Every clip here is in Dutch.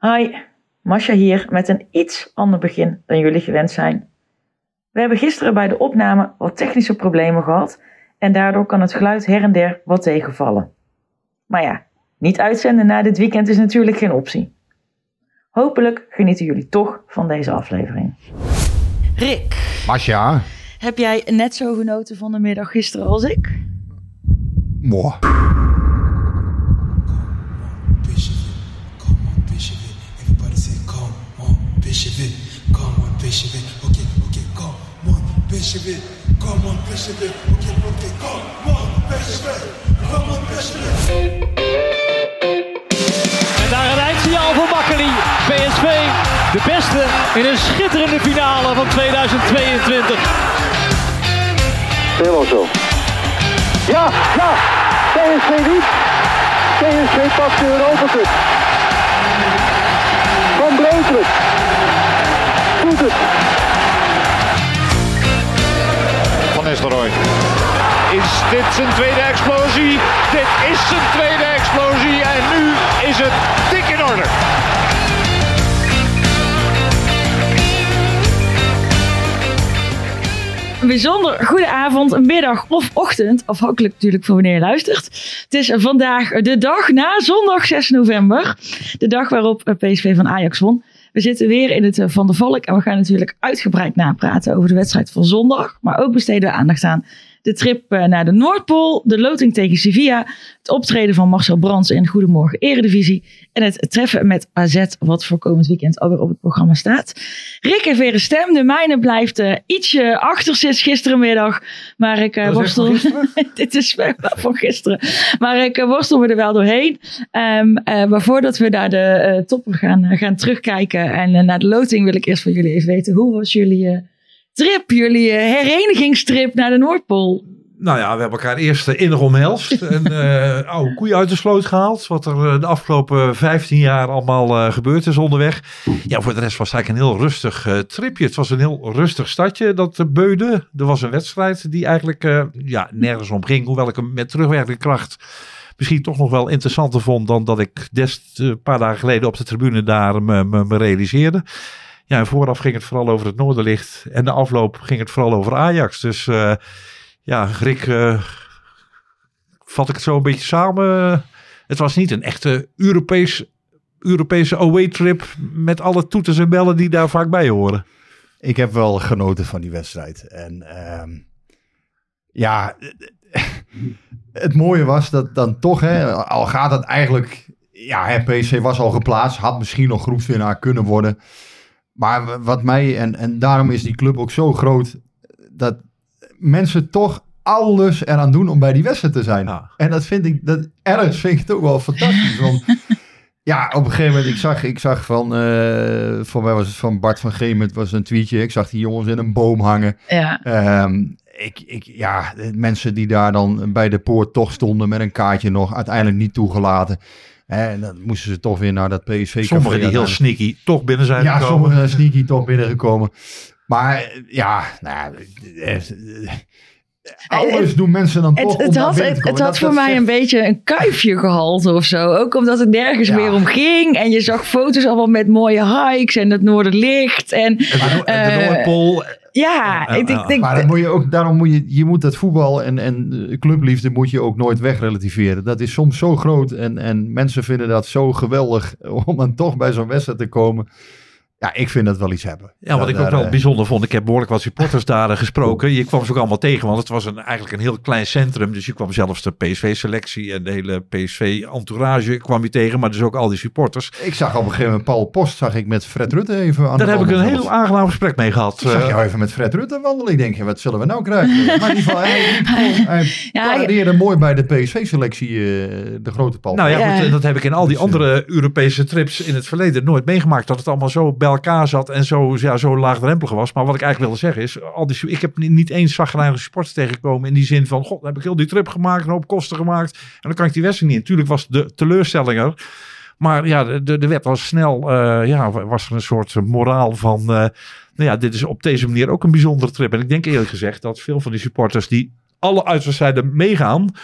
Hi, Masha hier met een iets ander begin dan jullie gewend zijn. We hebben gisteren bij de opname wat technische problemen gehad en daardoor kan het geluid her en der wat tegenvallen. Maar ja, niet uitzenden na dit weekend is natuurlijk geen optie. Hopelijk genieten jullie toch van deze aflevering. Rick, Masja, heb jij net zo genoten van de middag gisteren als ik? mooi. It, come on, it. Okay, okay, come on, it, come on, it. Okay, okay, come on, it, come on, it. En daar een eindsignaal voor Makkeli. PSV, de beste in een schitterende finale van 2022. Helemaal zo. Ja, ja. PSV niet. PSV pakt de Europa Cup. Van Breukelen. Doet het. Van Nistelrooy. Is dit zijn tweede explosie? Dit is zijn tweede explosie en nu is het dik in orde. Een bijzonder goede avond, middag of ochtend, afhankelijk natuurlijk van wanneer je luistert. Het is vandaag de dag na zondag 6 november, de dag waarop eh, PSV van Ajax won. We zitten weer in het eh, Van der Valk en we gaan natuurlijk uitgebreid napraten over de wedstrijd van zondag. Maar ook besteden we aandacht aan de trip eh, naar de Noordpool, de loting tegen Sevilla, het optreden van Marcel Brands in Goedemorgen Eredivisie en het treffen met AZ, wat voor komend weekend alweer op het programma staat. Rick heeft weer een stem, de mijne blijft eh, ietsje achter sinds gisterenmiddag, maar ik eh, worstel... Dit is wel van gisteren, maar ik worstel me er wel doorheen. Ehm, eh, maar voordat we naar de toppen gaan, gaan terugkijken en naar de loting wil ik eerst van jullie even weten, hoe was jullie trip, jullie eh, herenigingstrip naar de Noordpool? Nou ja, we hebben elkaar eerst eh, innig omhelst. en eh, oude koeien uit de sloot gehaald. Wat er de afgelopen 15 jaar allemaal gebeurd is onderweg. Ja, voor de rest was het eigenlijk een heel rustig tripje. Het was een heel rustig stadje, dat uh, Beude. Er was een wedstrijd die eigenlijk ja, nergens om ging. Hoewel ik hem met terugwerkende kracht misschien toch nog wel interessanter vond... dan dat ik des een paar dagen geleden op de tribune daar me, me, me realiseerde. Ja, vooraf ging het vooral over het Noorderlicht. En de afloop ging het vooral over Ajax. Dus... eh, ja, Rick, eh, vat ik het zo een beetje samen. Het was niet een echte Europees, Europese away trip met alle toeters en bellen die daar vaak bij horen. Ik heb wel genoten van die wedstrijd. En ehm, ja, het mooie was dat dan toch, hè, al gaat het eigenlijk... Ja, PSV was al geplaatst, had misschien nog groepswinnaar kunnen worden. Maar wat mij, en, en daarom is die club ook zo groot, dat mensen toch alles eraan doen om bij die wedstrijd te zijn. Ja. En dat vind ik, dat, ergens vind ik het ook wel fantastisch. Want ja, op een gegeven moment, ik zag, ik zag van, eh voor mij was het van Bart van Geem, het was een tweetje. Ik zag die jongens in een boom hangen. Ja, Ehm, ik, ik, ja, mensen die daar dan bij de poort toch stonden met een kaartje nog, uiteindelijk niet toegelaten. En dan moesten ze toch weer naar dat PSV. Sommigen die heel sneaky toch binnen zijn Ja, gekomen. sommigen sneaky toch binnengekomen. Maar eh, ja, nou, eh, eh, alles doen mensen dan toch het, het had, binnen het, het had voor dat mij zegt- een beetje een kuifje gehalte of zo. Ook omdat het nergens Ja. meer om ging. En je zag foto's allemaal met mooie hikes en het Noorderlicht. En En de, en de Eh, Noordpool, Ja, ik, ik denk... Maar dan moet je ook, daarom moet je, je moet dat voetbal en, en eh, clubliefde moet je ook nooit wegrelativeren. Dat is soms zo groot en, en mensen vinden dat zo geweldig om dan toch bij zo'n wedstrijd te komen. Ja, ik vind dat wel iets hebben. Ja, wat Dat ik ook daar, wel eh, bijzonder vond. Ik heb behoorlijk wat supporters daar eh, gesproken. Je kwam ze ook allemaal tegen, want het was een, eigenlijk een heel klein centrum. Dus je kwam zelfs de PSV-selectie en de hele PSV-entourage kwam je tegen. Maar dus ook al die supporters. Ik zag op een gegeven moment Paul Post, zag ik met Fred Rutte even aan Daar de heb ik een heel aangenaam gesprek mee gehad. Ik zag Eh, jou even met Fred Rutte wandelen. Ik denk, wat zullen we nou krijgen? Maar in ieder geval, hij, hij mooi bij de PSV-selectie, eh, de grote Paul. Nou ja, Ja. goed, dat heb ik in al die Dus, andere Europese trips in het verleden nooit meegemaakt. Dat het allemaal zo bij elkaar zat en zo, ja, zo laagdrempelig was. Maar wat ik eigenlijk wilde zeggen is, al die, ik heb niet- eens zagrijnige sports tegengekomen in die zin van, god, dan heb ik heel die trip gemaakt, een hoop kosten gemaakt. En dan kan ik die wedstrijd niet. Natuurlijk was de teleurstelling er. Maar ja, de, de, wet was snel, eh, ja, was er een soort moraal van, eh, nou ja, dit is op deze manier ook een bijzondere trip. En ik denk eerlijk gezegd dat veel van die supporters die alle uitwedstrijden meegaan,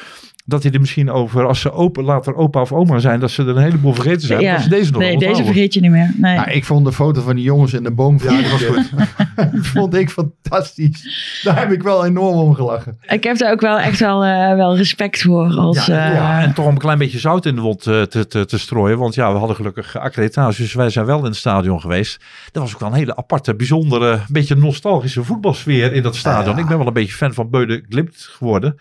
dat die er misschien over, als ze open, later opa of oma zijn, dat ze er een heleboel vergeten zijn. Ja. Dat ze deze nog nee, deze vergeet je niet meer. Nee. Ja, ik vond de foto van die jongens in de boom Ja, dat was goed. vond ik fantastisch. Daar heb ik wel enorm om gelachen. Ik heb daar ook wel echt wel, eh, wel respect voor. Als, Ja, eh, ja, en toch om een klein beetje zout in de wond eh, te, te, te strooien. Want ja, we hadden gelukkig accreditatie, dus wij zijn wel in het stadion geweest. Dat was ook wel een hele aparte, bijzondere, een beetje nostalgische voetbalsfeer in dat stadion. Ja. Ik ben wel een beetje fan van Beude Glimt geworden.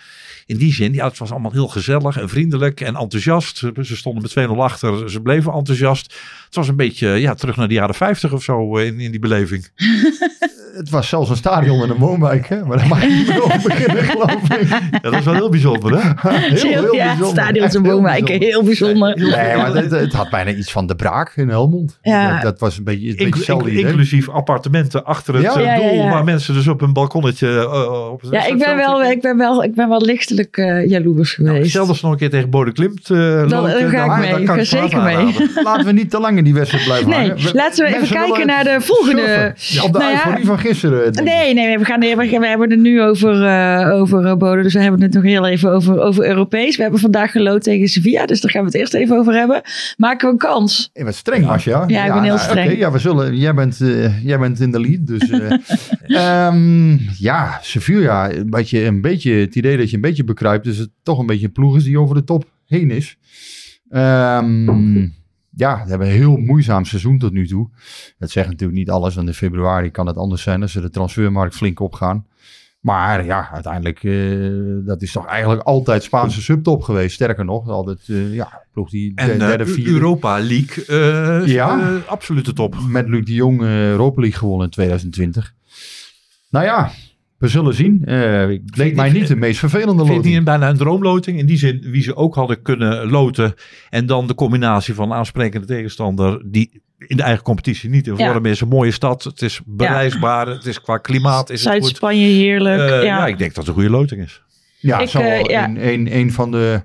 In die zin, ja, het was allemaal heel gezellig en vriendelijk en enthousiast. Ze stonden met 2-0 achter, ze bleven enthousiast. Het was een beetje, ja, terug naar de jaren 50 of zo eh, in, in die beleving. Het was zelfs een stadion in een woonwijk, hè? maar daar mag je niet meer over beginnen, geloof ik. Ja, dat is wel heel bijzonder, hè? Heel, ja, bijzonder. stadions Echt en heel woonwijken, bijzonder. heel bijzonder. Nee, maar het, het had bijna iets van de braak in Helmond. Ja. Dat, dat was een beetje, een beetje inclu- idee. inclusief appartementen achter het Ja. eh, Ja, ja, doel, ja. waar mensen dus op een balkonnetje eh, op Ja, ik ben wel, ik ben wel, ik ben wel lichtelijk eh jaloers Nou, geweest. stel dat ze nog een keer tegen Bode Klimt eh Dan- dan ga ik dan- mee. dan Ik ga zeker mee. Laten we niet te lang in die wedstrijd blijven Nee, hangen. laten we even kijken naar de volgende-. Op de Nou van gisteren. denk. Nee, nee, nee, we, gaan, we, we hebben het nu over, eh over Bodo, dus we hebben het nog heel even over, over Europees. We hebben vandaag geloot tegen Sevilla, dus daar gaan we het eerst even over hebben. Maken we een kans? Je bent streng, Asja. Ja, ik ben heel nou, streng. ja, we zullen, jij, bent, eh, jij bent in de lead. Dus, eh, ehm, ja, Sevilla, een beetje, een beetje het idee dat je een beetje bekruipt. Dus het toch een beetje een ploeg is die over de top heen is. Ehm, ja, we hebben een heel moeizaam seizoen tot nu toe. Dat zegt natuurlijk niet alles, want in februari kan het anders zijn als ze de transfermarkt flink opgaan. Maar ja, uiteindelijk, eh, dat is toch eigenlijk altijd Spaanse subtop geweest. Sterker nog, altijd, eh, ja, ploeg die En de- eh, derde, vierde... Europa League, Ja. absolute top. met Luc de Jong Europa League gewonnen in 2020. Nou ja, we zullen zien. Eh het leek mij niet de meest vervelende Ik vind het niet loting. een, bijna een droomloting. In die zin, wie ze ook hadden kunnen loten. En dan de combinatie van aansprekende tegenstander. Die in de eigen competitie niet in Ja. vorm is. Een mooie stad. Het is bereisbaar. Het is qua klimaat is het goed. Zuid-Spanje, heerlijk. Eh, ja. ja. ik denk dat het een goede loting is. Ja, Ik, zou wel ja. een, een, een van de...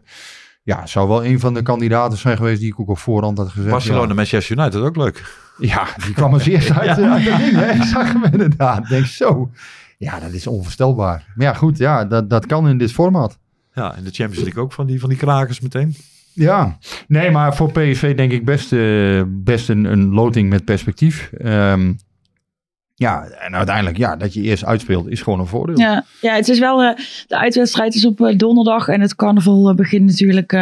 Ja, zou wel een van de kandidaten zijn geweest die ik ook op voorhand had gezegd. Barcelona, Manchester United ook leuk. Ja, ja die kwam als eerste uit, uit dat ding. Hè? Ik zag hem inderdaad. Ik Denk zo. Ja, dat is onvoorstelbaar. Maar ja, goed. Ja, dat, dat kan in dit format. Ja, in de Champions League ook van die, van die krakers meteen. Ja, nee, maar voor PSV denk ik best, eh, best een, een loting met perspectief. Ehm, ja, en uiteindelijk, ja, dat je eerst uitspeelt is gewoon een voordeel. Ja, ja, het is wel. eh, de uitwedstrijd is op eh, donderdag. En het carnaval begint natuurlijk.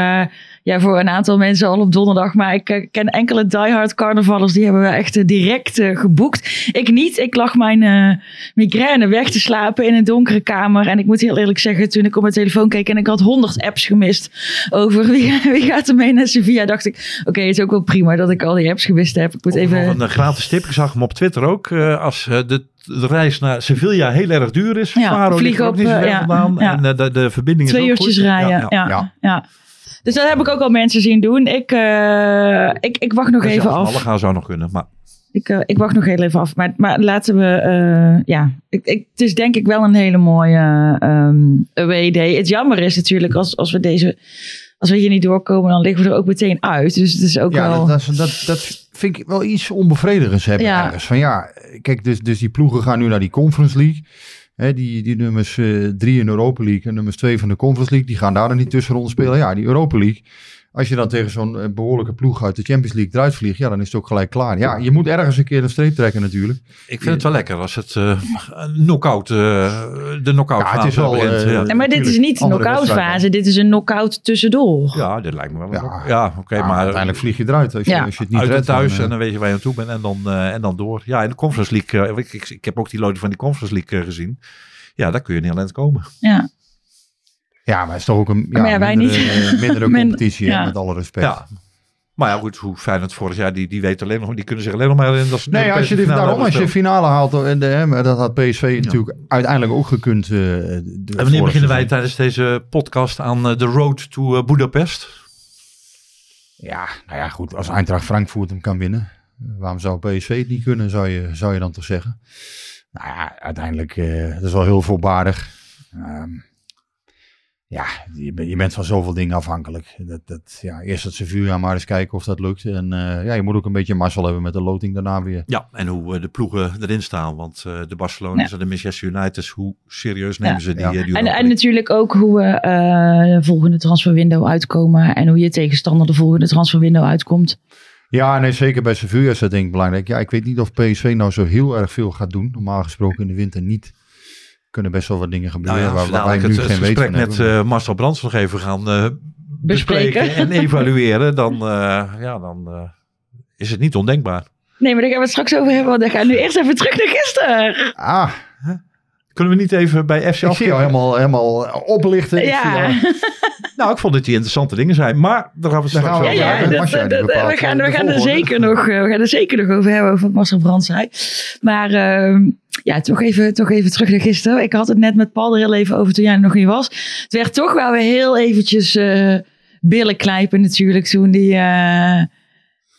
Ja, voor een aantal mensen al op donderdag. Maar ik eh, ken enkele diehard carnavallers. Die hebben we echt eh, direct eh, geboekt. Ik niet. Ik lag mijn eh, migraine weg te slapen in een donkere kamer. En ik moet heel eerlijk zeggen. Toen ik op mijn telefoon keek. En ik had honderd apps gemist. Over wie, wie gaat er mee naar Sevilla. Dacht ik. Oké, het is ook wel prima dat ik al die apps gemist heb. Ik moet Even... een gratis tip. Ik zag hem op Twitter ook. eh, als de, de reis naar Sevilla heel erg duur is. Ja, Faro vliegen ook op, niet zo ver ja, vandaan. ja. En de, de verbinding Twee is ook uurtjes goed. rijden. Ja, ja. Dus dat heb ik ook al mensen zien doen. Ik, eh, ik, ik wacht nog even af. gaan zou nog kunnen. Maar Ik, eh, ik wacht nog heel even af. Maar, maar laten we. eh, ja, ik, ik, het is denk ik wel een hele mooie ehm away day. Het jammer is natuurlijk als, als we deze. Als we hier niet doorkomen, dan liggen we er ook meteen uit. Dus het is ook Ja, wel. dat, dat, dat, dat vind ik wel iets onbevredigends hebben Ja. ergens. Van ja, kijk, dus, dus die ploegen gaan nu naar die Conference League. Hè, die, die nummers eh, drie in Europa League en nummers twee van de Conference League, die gaan daar dan niet tussen rond spelen. Ja, die Europa League. Als je dan tegen zo'n eh, behoorlijke ploeg uit de Champions League eruit vliegt, ja, dan is het ook gelijk klaar. Ja, je moet ergens een keer een streep trekken natuurlijk. Ik vind het wel lekker als het eh een knock-out, eh, de knock-out Ja, het is fase wel, begint. eh, ja. Nee, maar dit is niet de knock-out fase. Dit is een knock-out tussendoor. ja, dit lijkt me wel. Ja. Ja, oké, Ja, maar uiteindelijk vlieg je eruit als je, Ja. als je het niet uit redt. thuis dan, en dan weet je waar je aan toe bent en dan, eh, en dan door. Ja, in de Conference League, ik, ik, ik heb ook die loting van die Conference League gezien. Ja, daar kun je niet aan het komen. Ja. Ja, maar het is toch ook een ja, ja, wij mindere, niet. eh, mindere Minder- competitie, ja. met alle respect. Ja. Maar ja, goed, hoe fijn het vorig jaar, die, die weten alleen nog, die kunnen zich alleen nog maar herinneren dat ze Nee, als je, finale daarom, als je finale haalt, en de, hè, maar dat had PSV natuurlijk uiteindelijk ook gekund. eh. En wanneer beginnen wij tijdens deze podcast aan eh, de road to eh, Budapest? Ja, nou ja, goed. Als Eintracht Frankfurt hem kan winnen, waarom zou PSV het niet kunnen, zou je, zou je dan toch zeggen? Nou ja, uiteindelijk, eh dat is wel heel voorbaardig. Ehm, ja, je, bent- je bent van zoveel dingen afhankelijk. Dat, dat, ja, eerst het Sevilla maar eens kijken of dat lukt. En eh, ja, je moet ook een beetje mazzel hebben met de loting daarna weer. Ja, en hoe eh, de ploegen erin staan. Want eh, de Barcelona's en de Manchester Uniteds, hoe serieus nemen Ja. ze die, Ja. die En, en natuurlijk ook hoe we eh, de volgende transferwindow uitkomen. En hoe je tegenstander de volgende transferwindow uitkomt. Ja, nee, zeker bij Sevilla is dat denk ik belangrijk. Ja, ik weet niet of PSV nou zo heel erg veel gaat doen. Normaal gesproken in de winter niet. Kunnen best wel wat dingen gebeuren Nou ja, waar, waar wij nu het, het geen van hebben. eh, Marcel Brands nog even gaan eh, bespreken. Bespreken. en evalueren, dan, eh, ja, dan eh, is het niet ondenkbaar. Nee, maar daar gaan we het straks over hebben. Want dan gaan we nu eerst even terug naar gisteren. Ah, Kunnen we niet even bij FC ik zie jou afkijken? helemaal, helemaal oplichten. Ja, Nou, ik vond dat die interessante dingen zijn. Maar daar gaan we Daar straks gaan we ja, over ja, dat dat- we gaan, eh, we gaan, er zeker nog, eh, we gaan er zeker nog over hebben, over wat Marcel Brands zei. Maar ehm, ja, toch even, toch even terug naar gisteren. Ik had het net met Paul er heel even over toen jij er nog niet was. Het werd toch wel weer heel eventjes eh billen knijpen natuurlijk toen die eh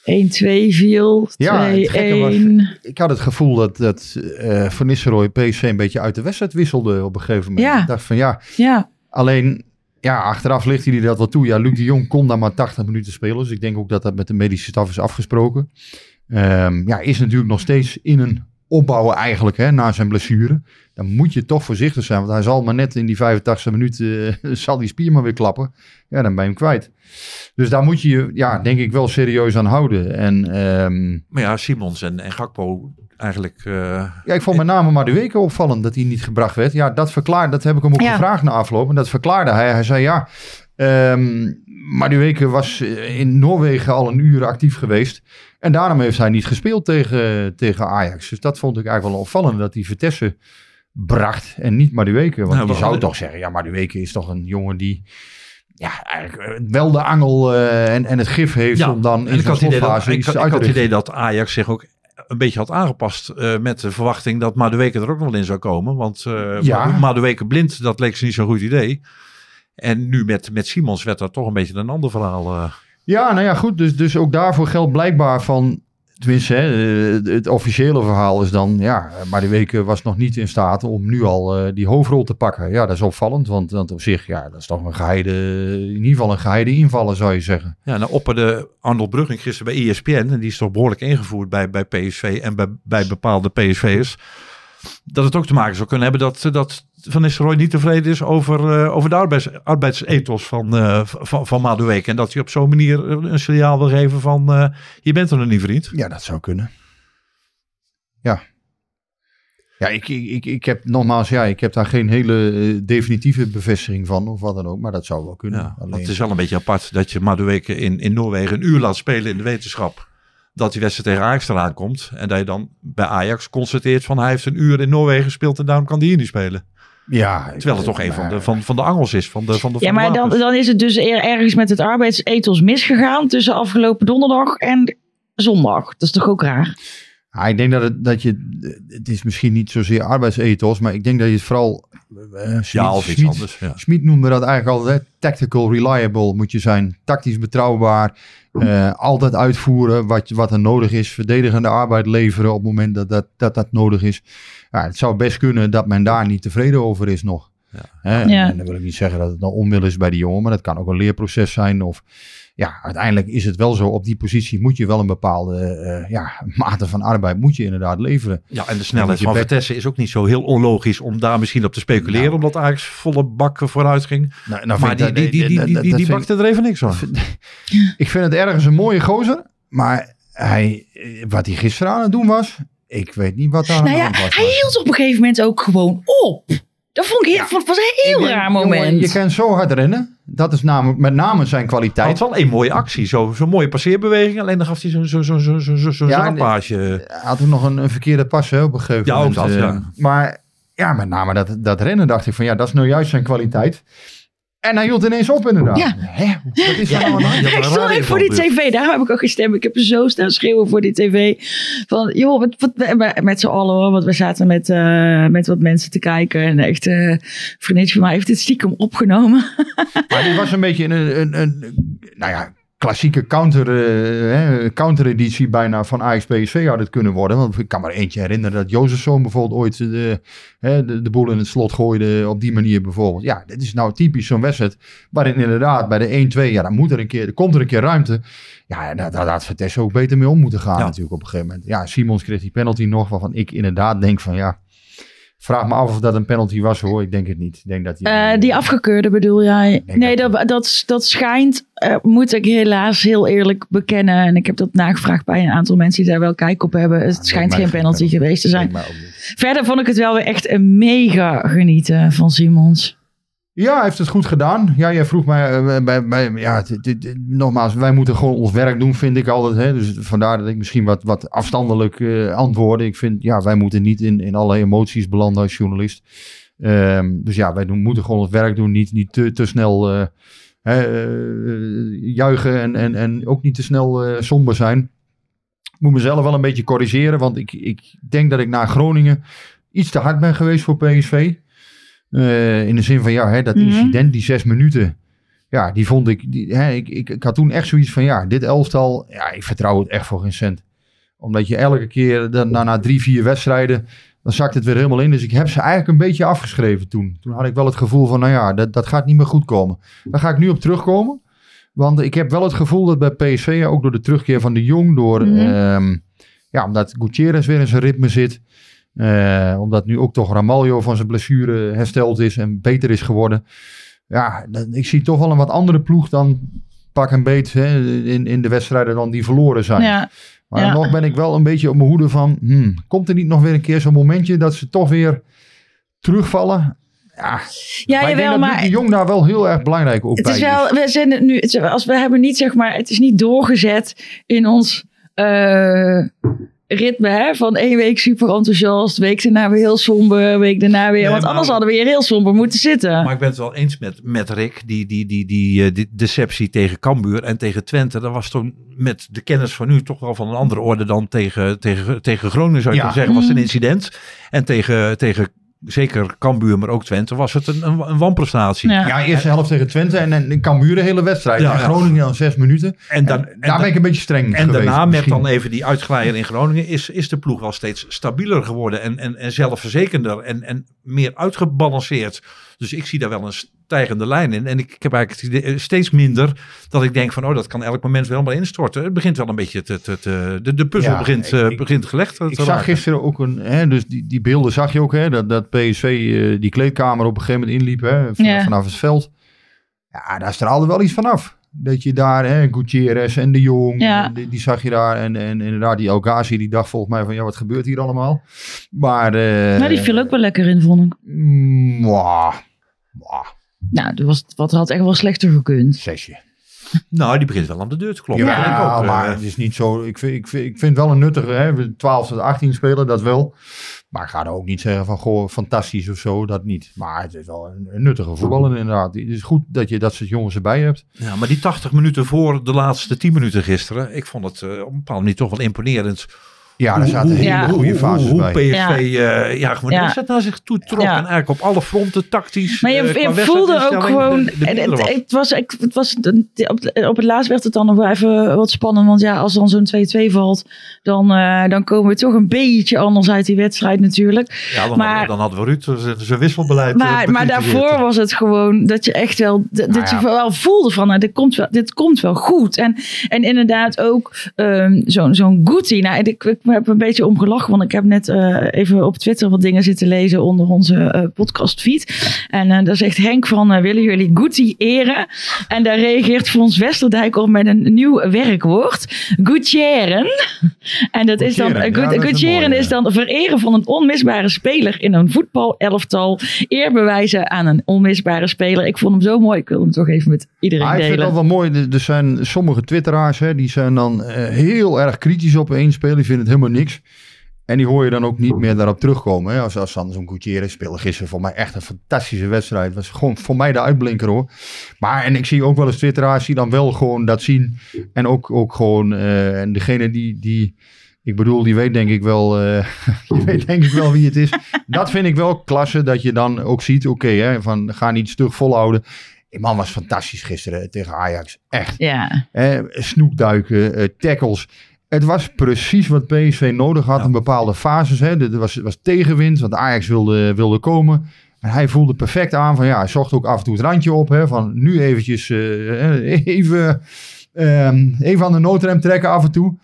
1-2 viel. 2-1. Ja, het gekke was- ik had het gevoel dat, dat eh Van Nistelrooy PSV een beetje uit de wedstrijd wisselde op een gegeven moment. Ja. Ik dacht van ja, Ja, alleen ja, achteraf ligt hij dat wel toe. Ja, Luc de Jong kon daar maar 80 minuten spelen. Dus ik denk ook dat dat met de medische staf is afgesproken. Ehm, ja, is natuurlijk nog steeds in een opbouwen eigenlijk, hè, na zijn blessure. Dan moet je toch voorzichtig zijn, want hij zal maar net in die 85 minuten, eh, zal die spier maar weer klappen. Ja, dan ben je hem kwijt. Dus daar moet je je, ja, denk ik wel serieus aan houden. En ehm, Maar ja, Simons en, en Gakpo eigenlijk... eh, ja, ik vond met name Madueke opvallend dat hij niet gebracht werd. Ja, dat verklaart, dat heb ik hem ook Ja. gevraagd na afloop. En dat verklaarde hij. Hij zei ja, ehm Madueke was eh, in Noorwegen al een uur actief geweest. En daarom heeft hij niet gespeeld tegen, tegen Ajax. Dus dat vond ik eigenlijk wel opvallend dat hij Vitesse bracht en niet Madueke. Want Nou, je zou toch zeggen, ja, Madueke is toch een jongen die... Ja, eigenlijk eh, wel de angel eh, en, en het gif heeft om dan in dat, slotfase ik, had- ik het idee dat Ajax zich ook een beetje had aangepast eh, met de verwachting dat Madueke er ook nog wel in zou komen. Want Ja. Madueke blind, dat leek ze niet zo'n goed idee. En nu met, met Simons werd dat toch een beetje een ander verhaal. Ja, nou ja, goed. Dus, dus ook daarvoor geldt blijkbaar van. Tenminste, hè, het officiële verhaal is dan. Ja, maar die weken was nog niet in staat om nu al eh, die hoofdrol te pakken. Ja, dat is opvallend. Want, want op zich, ja, dat is toch een geheide. In ieder geval een geheide invallen, zou je zeggen. Ja, nou opperde Arnold Brugging gisteren bij ESPN. En die is toch behoorlijk ingevoerd bij, bij PSV en bij, bij bepaalde PSV'ers. Dat het ook te maken zou kunnen hebben dat, dat Van Nistelrooy niet tevreden is over, eh, over de arbeids, arbeidsethos van, eh, van, van. En dat hij op zo'n manier een signaal wil geven van eh, je bent er nog niet vriend. Ja, dat zou kunnen. Ja. Ja, ik, ik, ik, ik heb nogmaals, ja, ik heb daar geen hele eh, definitieve bevestiging van of wat dan ook. Maar dat zou wel kunnen. Ja, Alleen- het is wel een beetje apart dat je Madueke in, in Noorwegen een uur laat spelen in de wetenschap. Dat die wedstrijd tegen Ajax eraan komt. En dat je dan bij Ajax constateert van hij heeft een uur in Noorwegen gespeeld en daarom kan hij hier niet spelen. ja, Terwijl het toch een van de, van, van de angels is. Van de, van de, ja van de maar dan, dan is het dus er- ergens met het arbeidsethos misgegaan tussen afgelopen donderdag en zondag. Dat is toch ook raar? Ja, ik denk dat, het, dat je, het is misschien niet zozeer arbeidsethos, maar ik denk dat je het vooral, Smit, Ja, of iets anders. Ja. Smit noemde dat eigenlijk altijd, hè, tactical reliable moet je zijn, tactisch betrouwbaar, eh, altijd uitvoeren wat, wat er nodig is, verdedigende arbeid leveren op het moment dat dat, dat, dat nodig is. Ja, het zou best kunnen dat men daar niet tevreden over is nog. Ja. Hè, Ja. En dan wil ik niet zeggen dat het nou onwil is bij die jongen, maar dat kan ook een leerproces zijn of... ja, uiteindelijk is het wel zo. Op die positie moet je wel een bepaalde eh, ja, mate van arbeid moet je inderdaad leveren. Ja, en de snelheid van Vitesse is ook niet zo heel onlogisch om daar misschien op te speculeren. Nou. omdat Ajax volle bak vooruit ging. Nou, nou maar vind die, ik die, dat- die, die, dat- die, bakte er even niks van. Ik vind het ergens een mooie gozer, maar hij, eh, wat hij gisteren aan het doen was, ik weet niet wat daar aan Nou ja, was. hij hield op een gegeven moment ook gewoon op. Dat vond ik heel, vond- was een heel raar jongen, moment. je kan zo hard rennen. Dat is namelijk met name zijn Hij kwaliteit. had wel een mooie actie, zo'n zo mooie passeerbeweging. Alleen dan gaf hij zo'n zo, zo, zo, zo, zo, zo Ja, zappaasje. Hij had ook nog een, een verkeerde pas hè, op een gegeven Ja, ook moment. dat, eh, ja. Maar ja, met name dat, dat rennen dacht ik van ja, dat is nou juist zijn kwaliteit. En hij hield ineens op inderdaad. Ja. Hè? Wat is er nou aan? Ja, even voor die tv, daar heb ik ook gestemd. Ik heb er zo staan schreeuwen voor die tv. Van, joh, wat, wat, met, met z'n allen hoor. Want we zaten met, eh, met wat mensen te kijken. En echt, eh, een vriendinnetje van mij heeft dit stiekem opgenomen. Maar dit was een beetje een, een, een nou ja, klassieke counter, hè, countereditie bijna van Ajax PSV had het kunnen worden. Want ik kan me er eentje herinneren dat Jozefzoon bijvoorbeeld ooit de, de, de boel in het slot gooide op die manier bijvoorbeeld. Ja, dit is nou typisch zo'n wedstrijd waarin inderdaad bij de 1-2, ja, dan moet er een keer, er komt er een keer ruimte. Ja, daar, daar had Vitesse ook beter mee om moeten gaan Ja. natuurlijk op een gegeven moment. Ja, Simons kreeg die penalty nog, waarvan ik inderdaad denk van ja, vraag me af of dat een penalty was hoor. Ik denk het niet. Ik denk dat hij, Eh, die afgekeurde bedoel jij? Nee, dat- dat, dat, dat schijnt, eh, moet ik helaas heel eerlijk bekennen. En ik heb dat nagevraagd bij een aantal mensen die daar wel kijk op hebben. Het schijnt geen penalty geweest te zijn. Verder vond ik het wel weer echt een mega genieten van Simons. Ja, hij heeft het goed gedaan. Ja, jij vroeg mij, eh, bij, bij, ja, nogmaals, wij moeten gewoon ons werk doen, vind ik altijd. Hè? Dus vandaar dat ik misschien wat, wat afstandelijk eh antwoordde. Ik vind, ja, wij moeten niet in, in alle emoties belanden als journalist. Ehm, dus ja, wij doen, moeten gewoon ons werk doen, niet, niet te, te snel eh, juichen en, en, en ook niet te snel somber zijn. Ik moet mezelf wel een beetje corrigeren, want ik, ik denk dat ik na Groningen iets te hard ben geweest voor PSV. Eh, in de zin van, ja, hè, dat Mhm. incident, die zes minuten. Ja, die vond ik, die, hè, ik, ik. Ik had toen echt zoiets van, ja, dit elftal, ja, ik vertrouw het echt voor geen cent. Omdat je elke keer, dan, na, na drie, vier wedstrijden, dan zakt het weer helemaal in. Dus ik heb ze eigenlijk een beetje afgeschreven toen. Toen had ik wel het gevoel van, nou ja, dat, dat gaat niet meer goed komen. Daar ga ik nu op terugkomen. Want ik heb wel het gevoel dat bij PSV, ook door de terugkeer van de Jong, door, Mhm. ehm, ja, omdat Gutierrez weer in zijn ritme zit. Eh, omdat nu ook toch Ramaljo van zijn blessure hersteld is en beter is geworden. Ja, dan- ik zie toch wel een wat andere ploeg dan pak en beet hè, in, in de wedstrijden dan die verloren zijn. Ja, Maar Ja. nog ben ik wel een beetje op mijn hoede van, hmm, komt er niet nog weer een keer zo'n momentje dat ze toch weer terugvallen? Ja, ja maar jawel, dat maar de Jong daar wel heel erg belangrijk ook het bij is wel, we zijn het nu, het als we hebben niet zeg maar, het is niet doorgezet in ons eh, ritme hè, van één week super enthousiast, week daarna weer heel somber, week daarna weer, Nee, want maar- anders hadden we hier heel somber moeten zitten. Maar ik ben het wel eens met, met Rick. Die, die, die, die, eh, die deceptie tegen Cambuur en tegen Twente. Dat was toen met de kennis van nu toch wel van een andere orde dan tegen, tegen, tegen Groningen zou je Ja. kunnen zeggen. Was een Mhm. incident. En tegen, tegen zeker Cambuur, maar ook Twente was het een, een, een wanprestatie. ja. Ja, eerste helft tegen Twente en, en in Cambuur de hele wedstrijd. Ja, en ja. Groningen dan zes minuten. En, dan, En daar ben ik een beetje streng en geweest. daarna met misschien. dan even die uitglijer in Groningen is, is de ploeg wel steeds stabieler geworden en, en, en zelfverzekender en, en meer uitgebalanceerd. Dus ik zie daar wel een stijgende lijn in. En ik, ik heb eigenlijk het idee, eh, steeds minder dat ik denk van, oh, dat kan elk moment wel maar instorten. Het begint wel een beetje te, te, te- de, de puzzel Ja, begint, ik- eh, begint gelegd te Ik zag raken. gisteren ook een, hè, dus die, die beelden zag je ook, hè, dat, dat PSV eh, die kleedkamer op een gegeven moment inliep, hè, van- Ja. vanaf het veld. Ja, daar straalde wel iets vanaf. Dat je daar, hè, Gutierrez en de Jong, Ja. die, die zag je daar. En, en inderdaad, die El Ghazi, die dacht volgens mij van, ja, wat gebeurt hier allemaal? Maar, eh, maar die viel ook wel lekker in, vond ik. mm, mwah, mwah, Nou, dat was, wat had echt wel slechter gekund. zesje. Nou, die begint wel aan de deur te kloppen. Ja, Dat denk ik ook, eh. maar het is niet zo. Ik vind, ik vind, ik vind het wel een nuttige. Hè, we 12 tot 18 spelen, dat wel. Maar ik ga er ook niet zeggen van goh, fantastisch of zo, dat niet. Maar het is wel een, een nuttige voetballer inderdaad. Het is goed dat je dat soort jongens erbij hebt. Ja, maar die 80 minuten voor de laatste 10 minuten gisteren. Ik vond het eh, op een bepaalde manier toch wel imponerend. Ja, daar zaten hele Ja. goede hoe, fases hoe bij. PSV Ja. eh, ja, gewoon Ja. de naar zich toe trok. Ja. En eigenlijk op alle fronten tactisch. Maar je, eh, je voelde ook gewoon. de- de en mindere het, was. het was, ik, het was op, op het laatst werd het dan nog wel even wat spannend. Want ja, als dan zo'n 2-2 valt, dan, eh, dan komen we toch een beetje anders uit die wedstrijd natuurlijk. Ja, dan, Maar- hadden, dan hadden we Ruud zijn- zijn wisselbeleid. eh, Maar, maar daarvoor was het gewoon dat je echt wel, dat, Nou dat je wel voelde van, nou, dit, komt wel, dit komt wel goed. En, en inderdaad ook ehm, zo'n zo'n Guti. Nou, ik, ik heb een beetje om gelachen, want ik heb net eh, even op Twitter wat dingen zitten lezen onder onze eh podcastfeed. En eh, daar zegt Henk van, willen jullie Guti eren? En daar reageert Fons Westerdijk op met een nieuw werkwoord. Gutieren. En dat is dan, Gutieren, uh, ja, is een is dan vereren van een onmisbare speler in een voetbalelftal. Eer bewijzen aan een onmisbare speler. Ik vond hem zo mooi. Ik wil hem toch even met iedereen Maar ik vind delen. dat wel mooi. Er- zijn sommige twitteraars, hè, die zijn dan heel erg kritisch op één speler. Die vinden het helemaal niks. En die hoor je dan ook niet meer daarop terugkomen. Hè. Als, als dan zo'n Gutierrez speelde gisteren voor mij echt een fantastische wedstrijd. Was gewoon voor mij de uitblinker hoor. Maar en ik zie ook wel eens twitteraars die dan wel gewoon dat zien. En ook, ook gewoon, eh, en degene die, die, ik bedoel, die weet denk ik wel, eh, die weet denk ik wel wie het is. Dat vind ik wel klasse, dat je dan ook ziet, oké, hè, van ga niet stug volhouden. Die man was fantastisch gisteren tegen Ajax. Echt. Ja, Hè, snoekduiken, eh, tackles. Het was precies wat PSV nodig had in bepaalde fases. Hè. Er was, was tegenwind, want Ajax wilde, wilde komen. En hij voelde perfect aan van ja, hij zocht ook af en toe het randje op. Hè, van nu eventjes eh, even, ehm, even aan de noodrem trekken af en toe.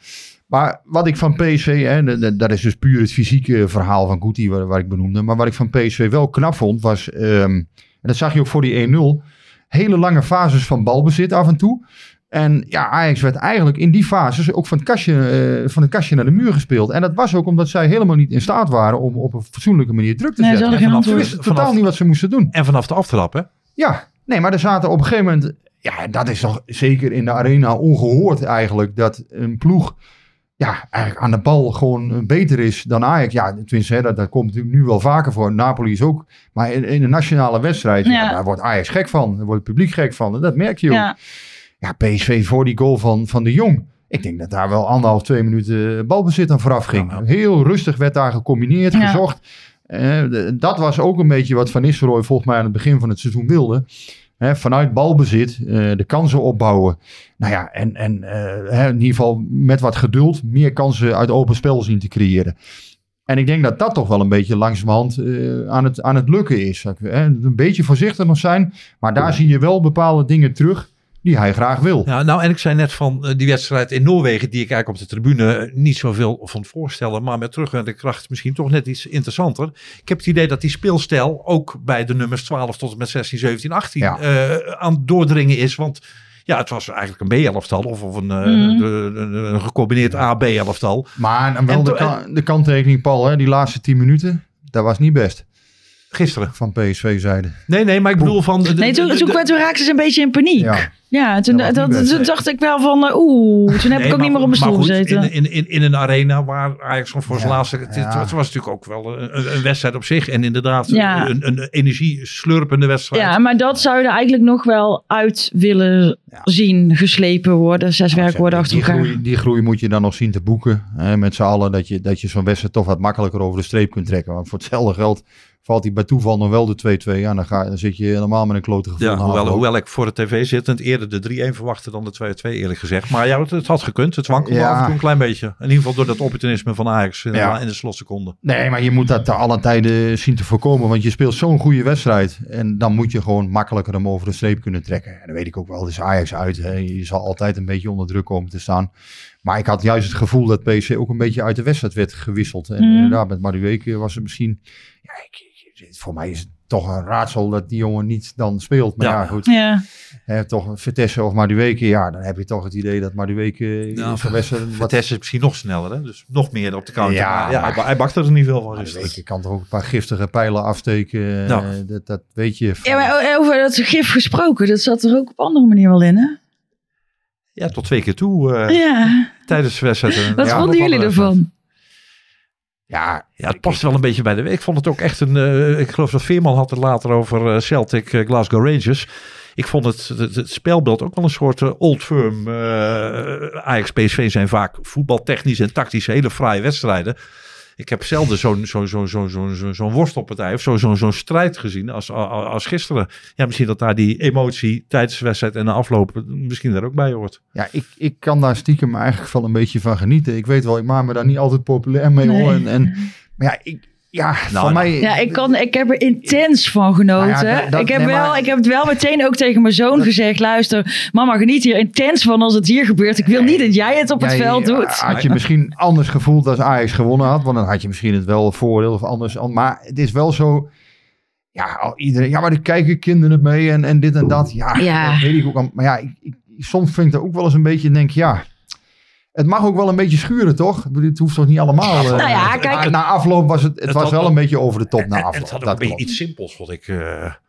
Maar wat ik van PSV, hè, dat- is dus puur het fysieke verhaal van Guti waar, waar ik benoemde. Maar wat ik van PSV wel knap vond was, ehm, en dat zag je ook voor die 1-0, hele lange fases van balbezit af en toe. En ja, Ajax werd eigenlijk in die fases ook van het, kastje, eh, van het kastje naar de muur gespeeld. En dat was ook omdat zij helemaal niet in staat waren om op een fatsoenlijke manier druk te Nee, zetten. En. Ze wisten totaal niet wat ze moesten doen. En vanaf de aftrap, hè? Ja, nee, maar er zaten op een gegeven moment... Ja, dat is toch zeker in de arena ongehoord eigenlijk. Dat een ploeg ja, eigenlijk aan de bal gewoon beter is dan Ajax. Ja, tenminste, hè, dat, dat komt natuurlijk nu wel vaker voor. Napoli is ook. Maar in, in een nationale wedstrijd, ja. Ja. daar wordt Ajax gek van. Daar wordt het publiek gek van. En dat merk je ook. ja. Ja, PSV voor die goal van, van de Jong. Ik denk dat daar wel anderhalf, twee minuten balbezit aan vooraf ging. Ja. Heel rustig werd daar gecombineerd, Ja. gezocht. Eh, dat was ook een beetje wat Van Nistelrooy volgens mij aan het begin van het seizoen wilde. Hè, vanuit balbezit eh, de kansen opbouwen. Nou ja, en, en eh, hè, in ieder geval met wat geduld meer kansen uit open spel zien te creëren. En ik denk dat dat toch wel een beetje langzamerhand eh, aan, het, aan het lukken is. Een beetje voorzichtig nog zijn. Maar daar zie je wel bepaalde dingen terug die hij graag wil. Ja, nou, en ik zei net van eh, die wedstrijd in Noorwegen, die ik eigenlijk op de tribune eh, niet zoveel vond voorstellen, maar met terugwerkende kracht misschien toch net iets interessanter. Ik heb het idee dat die speelstijl ook bij de nummers 12 tot en met 16, 17, 18 Ja. eh, aan het doordringen is. Want ja, het was eigenlijk een B-elftal of, of een, eh, Mhm. de- een, een gecombineerd A-B-elftal. Maar dan wel En de, kan- de kanttekening, Paul, hè, die laatste 10 minuten, dat was niet best Gisteren. van PSV-zijde. Nee, nee, maar ik bedoel van... de- Nee, toen, toen, toen raakten ze een beetje in paniek. Ja. Ja, toen, Dat was dat, niet best, toen nee. dacht ik wel van, eh, oeh, toen heb Nee, ik ook niet meer op mijn stoel gezeten. In, in, in, in een arena waar Ajax gewoon voor zijn Ja, laatste... Het, ja. het was natuurlijk ook wel een, een wedstrijd op zich. En inderdaad Ja. een, een energie-slurpende wedstrijd. Ja, maar dat zou er eigenlijk nog wel uit willen zien geslepen worden. Zes werkwoorden achter die, elkaar. groei, die groei moet je dan nog zien te boeken. Hè, met z'n allen dat je, dat je zo'n wedstrijd toch wat makkelijker over de streep kunt trekken. Want voor hetzelfde geld valt hij bij toeval nog wel de 2-2. Ja, dan, ga, dan zit je helemaal met een klote gevoel. Ja, hoewel, hoewel ik voor de tv zittend eerder de 3-1 verwachtte dan de 2-2 eerlijk gezegd. Maar ja, het, het had gekund. Het wankelde Ja. af en toe een klein beetje. In ieder geval door dat opportunisme van Ajax in, de, Ja. de slotseconde. Nee, maar je moet dat te alle tijden zien te voorkomen. Want je speelt zo'n goede wedstrijd. En dan moet je gewoon makkelijker hem over de streep kunnen trekken. En dat weet ik ook wel. Het is Ajax uit. Hè. Je zal altijd een beetje onder druk komen te staan. Maar ik had juist het gevoel dat PSV ook een beetje uit de wedstrijd werd gewisseld. En Mm. inderdaad, met Madueke was het misschien... Ja, ik- voor mij is het toch een raadsel dat die jongen niet dan speelt. Maar ja, Ja. goed. Ja, Hè, toch Vitesse of Madueke. Ja, dan heb je toch het idee dat Madueke Ja, in zo'n wedstrijd... Wat, Vitesse is misschien nog sneller, hè? dus nog meer op de counter. Ja, maar ja, maar- hij, hij bakte er niet veel van. Madueke kan toch ook een paar giftige pijlen afsteken. Ja. Eh, Dat, dat weet je. van- ja maar over dat gif gesproken, dat zat er ook op andere manier wel in, hè? Ja, tot twee keer toe eh, Ja, tijdens de wedstrijd. En- wat ja, vonden jullie ervan? Ja, Ja, het past wel een beetje bij de week. Ik vond het ook echt een. eh, ik geloof dat Veerman had het later over eh, Celtic eh, Glasgow Rangers. ik vond het, het, het spelbeeld ook wel een soort old firm. Ajax PSV zijn vaak voetbaltechnisch en tactisch hele fraaie wedstrijden. Ik heb zelden zo'n zo'n zo'n zo'n zo'n zo'n zo'n worstelpartij of zo'n zo'n zo'n strijd gezien als, als, als gisteren. Ja, misschien dat daar die emotie tijdens de wedstrijd en de afloop misschien daar ook bij hoort. Ja, ik, ik kan daar stiekem eigenlijk wel een beetje van genieten. Ik weet wel, ik maak me daar niet altijd populair mee Nee. hoor. En, en, maar ja, ik, ja Nou, van nou. mij... Ja, ik, kan, ik heb er intens van genoten. Nou ja, dat- dat- ik, heb nee, wel, maar- ik heb het wel meteen ook tegen mijn zoon gezegd. Luister, mama geniet hier intens van als het hier gebeurt. Ik wil niet dat jij het op het veld doet. Had je misschien anders gevoeld als Ajax gewonnen had. Want dan had je misschien het wel voordeel of anders. Maar het is wel zo... Ja, al iedereen, ja, maar er kijken kinderen het mee en, en dit en dat. Ja, Ja. dat weet ik ook. al. Maar ja, ik, ik, soms vind ik dat ook wel eens een beetje, denk ik, ja... Het mag ook wel een beetje schuren, toch? Ik Het hoeft toch niet allemaal... eh, Nou ja, kijk- na, afloop was het, het, Het was wel een beetje over de top na afloop. het had ook Dat een beetje iets simpels, vond ik. eh.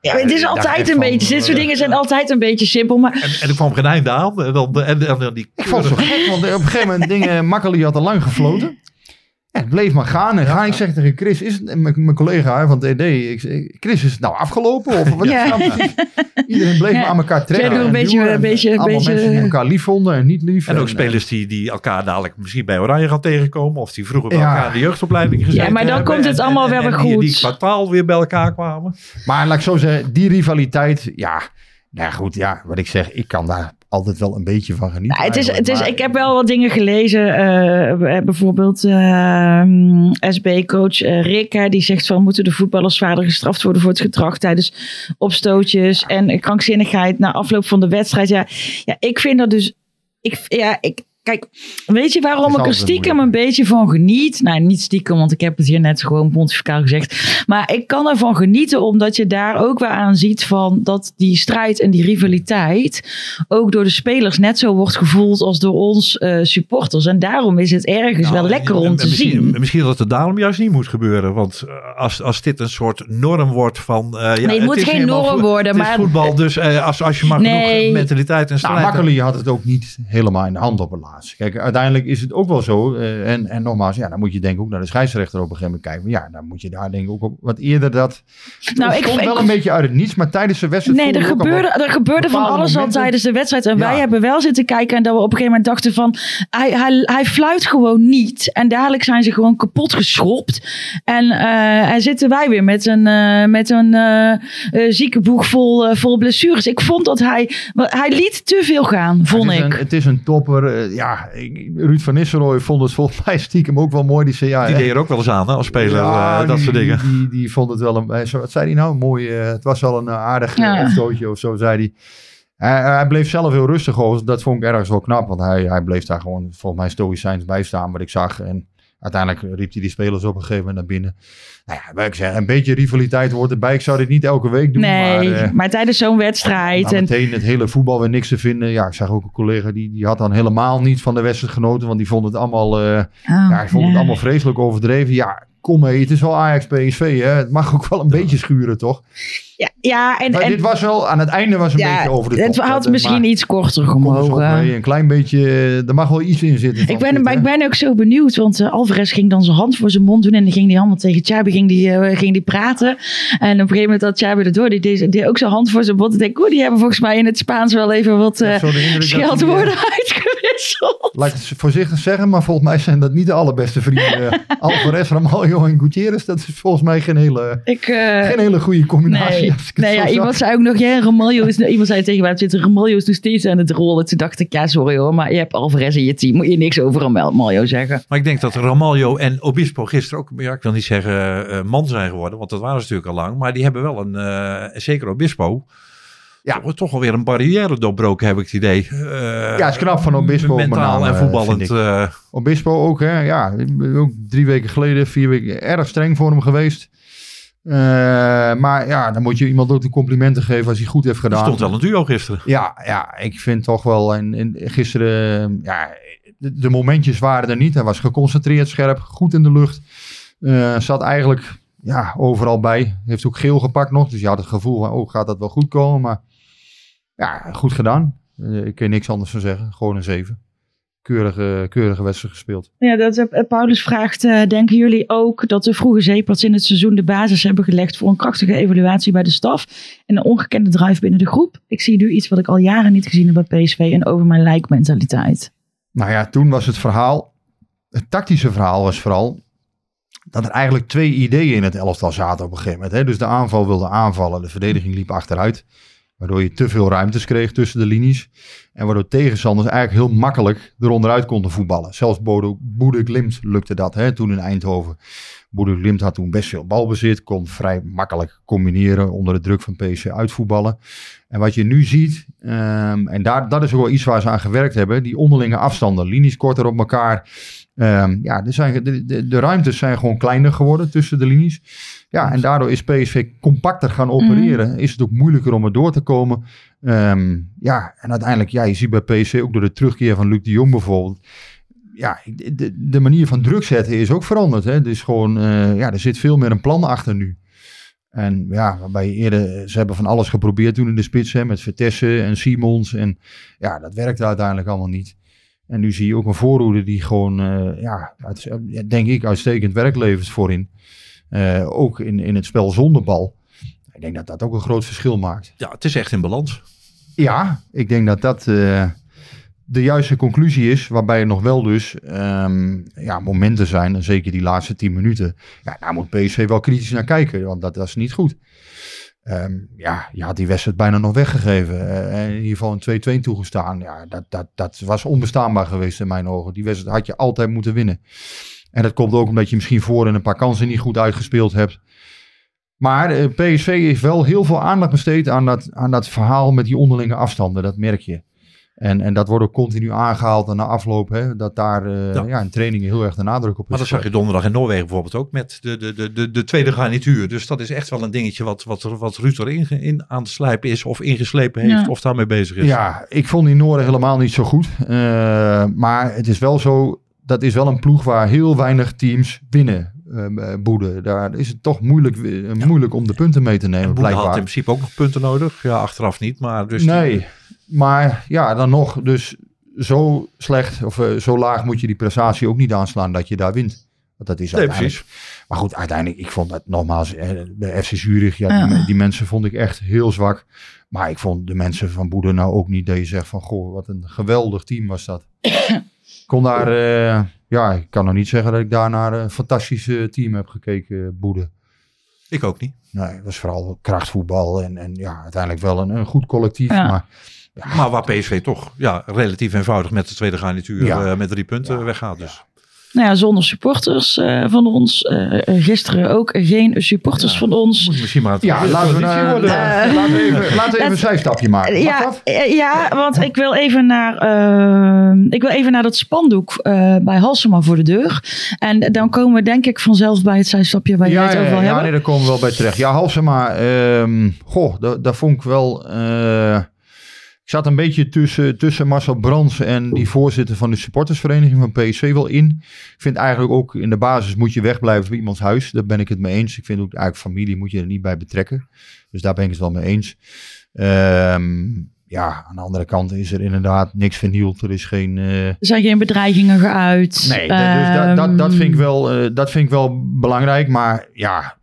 Ja, het is altijd een beetje. Dit soort eh, dingen zijn altijd een beetje simpel. Maar En, en er kwam geen einde aan. En dan, en, en dan die Ik vond het zo gek, want op een gegeven moment dingen, Makkeli had al lang gefloten. Ja, het bleef maar gaan en gaan. Ik zeg tegen Chris, is het, mijn, mijn collega van het ED, ik zeg, Chris, is het nou afgelopen? Of wat Ja. is het nou precies? Iedereen bleef Ja. maar aan elkaar trekken. Een en beetje- een beetje- een allemaal beetje- mensen die elkaar lief vonden en niet lief. En ook eh, spelers die, die elkaar dadelijk misschien bij Oranje gaan tegenkomen. Of die vroeger bij Ja. elkaar de jeugdopleiding gezeten Ja, maar dan hebben. komt het En- allemaal en- wel en weer die- goed. Die kwartaal weer bij elkaar kwamen. Maar laat ik zo zeggen, die rivaliteit, ja, nou ja, goed, ja, wat ik zeg, ik kan daar altijd wel een beetje van genieten. Nou, het is, het is, maar- ik heb wel wat dingen gelezen. eh, bijvoorbeeld ehm, SB-coach eh, Rick, hè, die zegt van moeten de voetballers zwaarder gestraft worden voor het gedrag tijdens opstootjes en krankzinnigheid na afloop van de wedstrijd. Ja, ja ik vind dat dus. Ik, ja, ik, kijk, weet je waarom is ik er stiekem moeilijk. een beetje van geniet? Nou, niet stiekem, want ik heb het hier net gewoon pontificaal gezegd. Maar ik kan ervan genieten omdat je daar ook weer aan ziet van dat die strijd en die rivaliteit ook door de spelers net zo wordt gevoeld als door ons eh, supporters. En daarom is het ergens wel Nou, lekker en- om en te misschien, zien. Misschien dat het daarom juist niet moet gebeuren. Want eh, als, als dit een soort norm wordt van... eh, ja, het moet is geen norm worden, Het is maar- voetbal, dus eh, als, als je maar Nee. genoeg mentaliteit en Nou, strijd... Makkeli had het ook niet helemaal in de hand op Kijk, uiteindelijk is het ook wel zo. eh, en, en nogmaals, ja, dan moet je denk ik ook naar de scheidsrechter op een gegeven moment kijken. Ja, dan moet je daar denk ik ook op wat eerder dat... Nou, ik- ik- wel een beetje uit het niets, maar tijdens de wedstrijd... Nee, er ik gebeurde, er gebeurde van alles al tijdens de wedstrijd. En Ja. wij hebben wel zitten kijken en dat we op een gegeven moment dachten van... Hij, hij, hij fluit gewoon niet. En dadelijk zijn ze gewoon kapot geschropt. En, eh, en zitten wij weer met een, eh, met een ziekenboeg vol, vol blessures. Ik vond dat hij... Hij liet te veel gaan, vond ik. een, het is een topper. eh, ja, Ruud van Nistelrooy vond het volgens mij stiekem ook wel mooi. Die zei, ja, Die eh, deed er ook wel eens aan hè, als speler, ja, eh, dat die- soort dingen. Die, die, die vond het wel een... zo- Wat zei hij nou? Mooi, eh, het was wel een eh, aardig Ja. ja. stootje of zo, zei hij. Hij, hij bleef zelf heel rustig over. Dat vond ik ergens wel knap. Want hij, hij bleef daar gewoon volgens mij stoïcijns bij staan, wat ik zag. En uiteindelijk riep hij die spelers op een gegeven moment naar binnen. Nou ja, ik zeg, een beetje rivaliteit hoort erbij. Ik zou dit niet elke week doen. Nee, maar, maar, eh, tijdens zo'n wedstrijd. nou, En, meteen het hele voetbal weer niks te vinden. Ja, ik zag ook een collega die, die had dan helemaal niet van de wedstrijd genoten. Want die vond het allemaal, eh, Oh, ja, ik vond het allemaal vreselijk overdreven. Ja, kom mee, het is wel Ajax PSV. Hè? Het mag ook wel een beetje schuren, toch? Ja, ja, en, Maar en dit was wel, aan het einde was een ja, beetje over de top. het had Dat, misschien iets korter gemogen. Een klein beetje, eh, er mag wel iets in zitten. Ik ben, dit, maar hè? ik ben ook zo benieuwd, want eh, Alvarez ging dan zijn hand voor zijn mond doen en dan ging die allemaal tegen Chabi ging die, eh, ging die praten. En op een gegeven moment had Chabi erdoor, die deed, ook zijn hand voor zijn mond. Ik denk, die hebben volgens mij in het Spaans wel even wat eh die, scheldwoorden eh, uitgewisseld. Laat ik het voorzichtig zeggen, maar volgens mij zijn dat niet de allerbeste vrienden. Alvarez, Ramaljo en Gutierrez, dat is volgens mij geen hele, Ik, eh, geen hele goede combinatie. Nee, als ik het nee zo ja, zag. iemand zei ook nog, ja, Ramaljo is, iemand zei tegen mij op Twitter, Ramaljo is nog steeds aan het rollen. Toen dacht ik, ja, sorry hoor, maar je hebt Alvarez in je team. Moet je niks over Ramaljo zeggen. Maar ik denk dat Ramaljo en Obispo gisteren ook, ja, ik wil niet zeggen eh, man zijn geworden, want dat waren ze natuurlijk al lang. Maar die hebben wel een, eh, zeker Obispo, Ja. toch, toch alweer een barrière doorbroken, heb ik het idee. Eh, Ja, is knap van Obispo, Mentaal name, en eh, voetballend. eh, Obispo ook, hè? Ja, ook drie weken geleden, vier weken, erg streng voor hem geweest. Maar ja, dan moet je iemand ook de complimenten geven als hij goed heeft er gedaan. stond wel een duo gisteren. Ja, ja, ik vind toch wel. En, en gisteren, ja, de, de momentjes waren er niet. Hij was geconcentreerd, scherp, goed in de lucht. Zat eigenlijk ja, overal bij. Heeft ook geel gepakt nog. Dus je had het gevoel van, oh, gaat dat wel goed komen? Maar ja, goed gedaan. Eh, ik kan niks anders van zeggen. Gewoon een 7. keurige, keurige wedstrijd gespeeld. Ja, dat, eh, Paulus vraagt, eh, denken jullie ook dat de vroege zeeparts in het seizoen de basis hebben gelegd voor een krachtige evaluatie bij de staf en een ongekende drive binnen de groep? Ik zie nu iets wat ik al jaren niet gezien heb bij PSV en over mijn lijkmentaliteit. Nou ja, toen was het verhaal, het tactische verhaal was vooral dat er eigenlijk twee ideeën in het elftal zaten op een gegeven moment. Hè? Dus de aanval wilde aanvallen, de verdediging liep achteruit. Waardoor je te veel ruimtes kreeg tussen de linies. En waardoor tegenstanders eigenlijk heel makkelijk eronderuit konden voetballen. Zelfs Boede Glimt lukte dat hè, toen in Eindhoven. Boede Glimt had toen best veel balbezit. Kon vrij makkelijk combineren onder de druk van PSV uitvoetballen. En wat je nu ziet, ehm, en daar, dat is ook wel iets waar ze aan gewerkt hebben. Die onderlinge afstanden, linies korter op elkaar. Ehm, ja, er zijn, de, de, de ruimtes zijn gewoon kleiner geworden tussen de linies. Ja, en daardoor is PSV compacter gaan opereren. Is het ook moeilijker om er door te komen. Ehm, ja, en uiteindelijk, ja, je ziet bij PSV ook door de terugkeer van Luc de Jong bijvoorbeeld. Ja, de, de manier van druk zetten is ook veranderd. Hè. Dus gewoon, eh, ja, er zit veel meer een plan achter nu. En ja, waarbij eerder, ze hebben van alles geprobeerd toen in de spits, hè, met Vertessen en Simons. En ja, dat werkte uiteindelijk allemaal niet. En nu zie je ook een voorhoede die gewoon, uh, ja, uit, denk ik, uitstekend werk levert voorin. Uh, ook in, in het spel zonder bal. Ik denk dat dat ook een groot verschil maakt. Ja, het is echt in balans. Ja, ik denk dat dat uh, de juiste conclusie is. Waarbij er nog wel dus um, ja, momenten zijn, en zeker die laatste tien minuten. Ja, daar moet PSV wel kritisch naar kijken, want dat, dat is niet goed. Um, ja, die wedstrijd bijna nog weggegeven. Uh, in ieder geval een 2-2 toegestaan. Ja, dat, dat, dat was onbestaanbaar geweest in mijn ogen. Die wedstrijd had je altijd moeten winnen. En dat komt ook omdat je misschien voor een paar kansen niet goed uitgespeeld hebt. Maar uh, PSV heeft wel heel veel aandacht besteed aan dat, aan dat verhaal met die onderlinge afstanden. Dat merk je. En, en dat wordt ook continu aangehaald en na afloop, hè, dat daar uh, ja. ja. in trainingen heel erg de nadruk op is. Maar dat zag je donderdag in Noorwegen bijvoorbeeld ook met de, de, de, de, de tweede garnituur. Dus dat is echt wel een dingetje wat, wat, wat Ruud erin in, aan het slijpen is of ingeslepen heeft ja. of daarmee bezig is. Ja, ik vond die Noorden helemaal niet zo goed. Uh, maar het is wel zo, dat is wel een ploeg waar heel weinig teams winnen. Uh, Boede. Daar is het toch moeilijk, uh, ja. moeilijk om de punten mee te nemen. Boede had in principe ook nog punten nodig. Ja, achteraf niet. Maar dus nee, die... maar ja, dan nog. Dus zo slecht of uh, zo laag moet je die prestatie ook niet aanslaan dat je daar wint. Want dat is nee, uiteindelijk. precies. Maar goed, uiteindelijk, ik vond dat nogmaals, bij FC Zurich, ja, die, die, mensen vond ik echt heel zwak. Maar ik vond de mensen van Boede nou ook niet dat je zegt van, goh, wat een geweldig team was dat. kon daar, uh, ja, ik kan nog niet zeggen dat ik daar naar een fantastische team heb gekeken, Boede. Ik ook niet. Nee, het was vooral krachtvoetbal en, en ja, uiteindelijk wel een, een goed collectief. Ja. Maar, ja. Maar waar PSV toch ja, relatief eenvoudig met de tweede garnituur ja. uh, met drie punten weggaat. Dus. Nou ja, zonder supporters uh, van ons. Uh, gisteren ook geen supporters ja. van ons. Moet misschien maar ja, laten we, uh, worden. laten we even, laten we even een zijstapje maken. Ja, ja, want ik wil even naar, ik wil even naar dat spandoek bij Halsema voor de deur. En dan komen we denk ik vanzelf bij het zijstapje waar je ja, het over ja, hebben. Ja, nee, daar komen we wel bij terecht. Ja, Halsema, um, goh, daar, daar vond ik wel... Ik zat een beetje tussen, tussen Marcel Brands en die voorzitter van de supportersvereniging van PSV wel in. Ik vind eigenlijk ook in de basis moet je wegblijven bij iemands huis. Daar ben ik het mee eens. Ik vind ook eigenlijk familie moet je er niet bij betrekken. Dus daar ben ik het wel mee eens. Um, ja, aan de andere kant is er inderdaad niks vernield. Er is geen... Uh... Er zijn geen bedreigingen geuit. Nee, um... dus dat, dat, dat, vind ik wel, uh, dat vind ik wel belangrijk. Maar ja,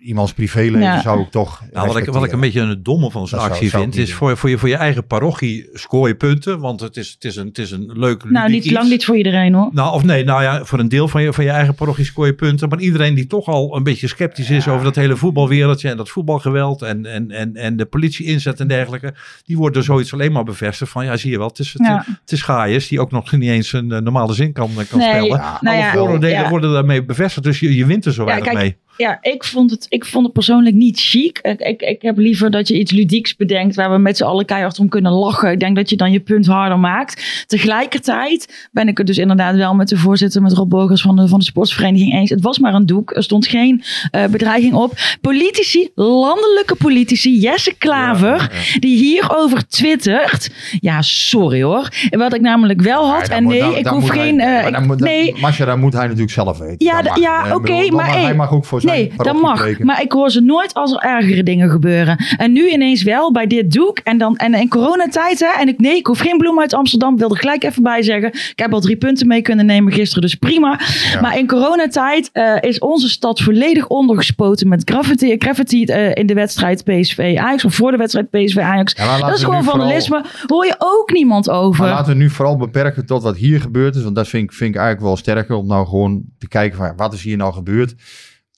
iemands privéleven ja. zou ik toch. Nou, wat, ik, wat ik een beetje een domme van zo'n actie zou, vind, is voor, voor, je, voor je eigen parochie scoor je punten. Want het is, het is, een, het is een leuk. Nou, niet iets. lang niet voor iedereen hoor. Nou, of nee, nou ja, voor een deel van je, van je eigen parochie scoor je punten. Maar iedereen die toch al een beetje sceptisch ja. is over dat hele voetbalwereldje en dat voetbalgeweld en, en, en, en de politie inzet en dergelijke, die wordt door zoiets alleen maar bevestigd van ja, zie je wel, het is, het, ja. het is Gaius die ook nog niet eens een uh, normale zin kan, kan nee, spelen. Ja, nou Alle vooroordelen worden daarmee bevestigd, dus je, je wint er zo weinig kijk, mee. Ja, ik vond, het, ik vond het persoonlijk niet chic. Ik, ik, ik heb liever dat je iets ludieks bedenkt waar we met z'n allen keihard om kunnen lachen. Ik denk dat je dan je punt harder maakt. Tegelijkertijd ben ik het dus inderdaad wel met de voorzitter, met Rob Bogers van de, van de sportsvereniging eens. Het was maar een doek. Er stond geen uh, bedreiging op. Politici, landelijke politici, Jesse Klaver, ja, ja. die hierover twittert. Ja, sorry hoor. Wat ik namelijk wel had. Ja, en nee, moet, ik hoef geen. Hij, uh, dan moet, nee. Masha, dat moet hij natuurlijk zelf weten. Ja, ja oké, okay, maar, maar hij mag ook voor zijn. Nee, dat mag. Maar ik hoor ze nooit als er ergere dingen gebeuren. En nu ineens wel, bij dit doek. En dan en in coronatijd, hè. En ik, nee, ik hoef geen bloem uit Amsterdam. Wilde er gelijk even bij zeggen. Ik heb al drie punten mee kunnen nemen gisteren, dus prima. Maar in coronatijd eh, is onze stad volledig ondergespoten met graffiti, graffiti eh, in de wedstrijd PSV Ajax. Of voor de wedstrijd PSV Ajax. Ja, dat is gewoon vooral- vandalisme. Hoor je ook niemand over. Maar laten we nu vooral beperken tot wat hier gebeurd is. Want dat vind ik, vind ik eigenlijk wel sterker. Om nou gewoon te kijken van wat is hier nou gebeurd.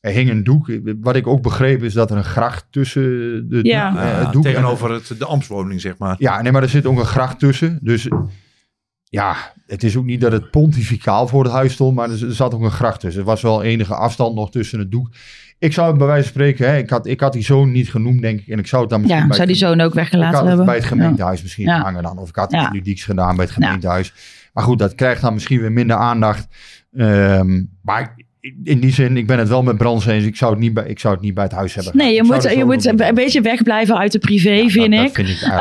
Er hing een doek. Wat ik ook begreep is dat er een gracht tussen de, Ja. Ja, het doek en- tegenover het, de ambtswoning, zeg maar. Ja, nee, maar er zit ook een gracht tussen. Dus ja, het is ook niet dat het pontificaal voor het huis stond, maar er, er zat ook een gracht tussen. Er was wel enige afstand nog tussen het doek. Ik zou het bij wijze van spreken, hè, ik, had, ik had die zoon niet genoemd, denk ik. En ik zou het dan misschien ja, bij zou die het, zoon ook ik weggelaten had het hebben. bij het gemeentehuis misschien Ja. hangen dan. Of ik had Ja. iets ludieks gedaan bij het gemeentehuis. Maar goed, dat krijgt dan misschien weer minder aandacht. Ehm, maar in die zin, ik ben het wel met Brans eens. Ik zou het niet bij, ik zou het niet bij het huis hebben. Nee, je Ik moet, je moet doen. een beetje wegblijven uit de privé, Ja, vind dat, ik. Dat vind ik. Ehm,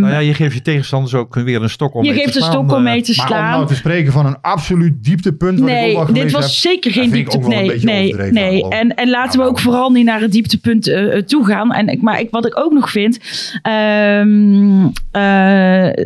Nou ja, je geeft je tegenstanders ook weer een stok om je mee geeft te een slaan, stok om eh. mee te Maar om slaan. nou te spreken van een absoluut dieptepunt. Wat ik ook Nee, dit was heb, zeker geen dieptepunt. een Nee, nee, nee. En, en laten we Nou, ook vooral niet naar het dieptepunt eh, eh, toe gaan. En, ik- maar ik, wat ik ook nog vind. ehm, eh,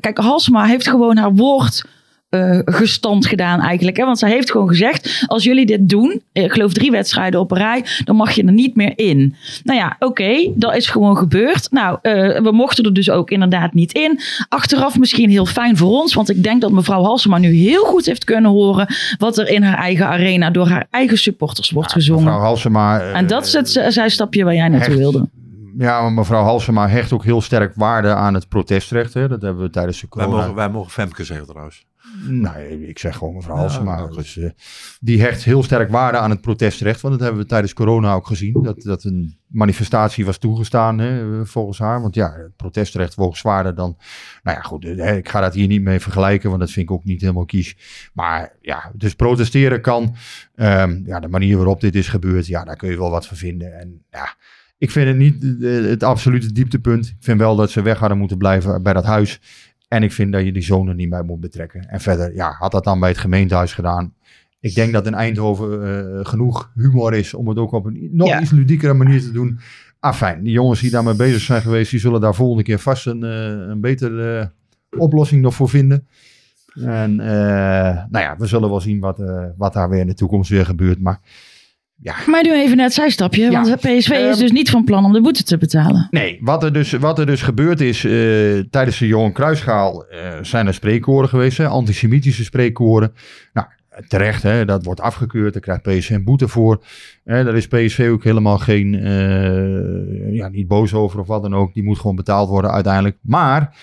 kijk, Halsema heeft gewoon haar woord. Eh, gestand gedaan eigenlijk. Hè? Want zij heeft gewoon gezegd, als jullie dit doen, eh, ik geloof drie wedstrijden op een rij, dan mag je er niet meer in. Nou ja, oké, dat is gewoon gebeurd. Nou, eh, we mochten er dus ook inderdaad niet in. Achteraf misschien heel fijn voor ons, want ik denk dat mevrouw Halsema nu heel goed heeft kunnen horen wat er in haar eigen arena door haar eigen supporters wordt gezongen. Mevrouw Halsema. en dat is het zijstapje waar jij naartoe wilde. Ja, maar mevrouw Halsema hecht ook heel sterk waarde aan het protestrecht. Hè. Dat hebben we tijdens de Wij corona. mogen, wij mogen Femke zeggen trouwens. Nee, ik zeg gewoon mevrouw Ja, Halsema. dus, eh, die hecht heel sterk waarde aan het protestrecht. Want dat hebben we tijdens corona ook gezien. Dat, dat een manifestatie was toegestaan hè, volgens haar. Want ja, het protestrecht woog zwaarder dan... Nou ja, goed. eh, ik ga dat hier niet mee vergelijken. Want dat vind ik ook niet helemaal kies. Maar ja, dus protesteren kan. Ehm, ja, de manier waarop dit is gebeurd. Ja, daar kun je wel wat van vinden. En ja... Ik vind het niet eh, het absolute dieptepunt. Ik vind wel dat ze weg hadden moeten blijven bij dat huis. En ik vind dat je die zoon er niet bij moet betrekken. En verder, ja, had dat dan bij het gemeentehuis gedaan. Ik denk dat in Eindhoven eh, genoeg humor is om het ook op een nog Ja. iets ludiekere manier te doen. Ah, fijn. Die jongens die daarmee bezig zijn geweest, die zullen daar volgende keer vast een, eh, een betere oplossing nog voor vinden. En nou ja, we zullen wel zien wat, wat daar weer in de toekomst weer gebeurt. Maar ja, Maar nu even net het zijstapje, Ja. want PSV is Ehm, dus niet van plan om de boete te betalen. Nee, wat er dus, wat er dus gebeurd is eh, tijdens de Johan Kruisschaal eh, zijn er spreekkoren geweest, hè, antisemitische spreekkoren. Nou, terecht, hè, dat wordt afgekeurd, daar krijgt PSV een boete voor. Hè, daar is PSV ook helemaal geen, eh, ja, niet boos over of wat dan ook. Die moet gewoon betaald worden uiteindelijk. Maar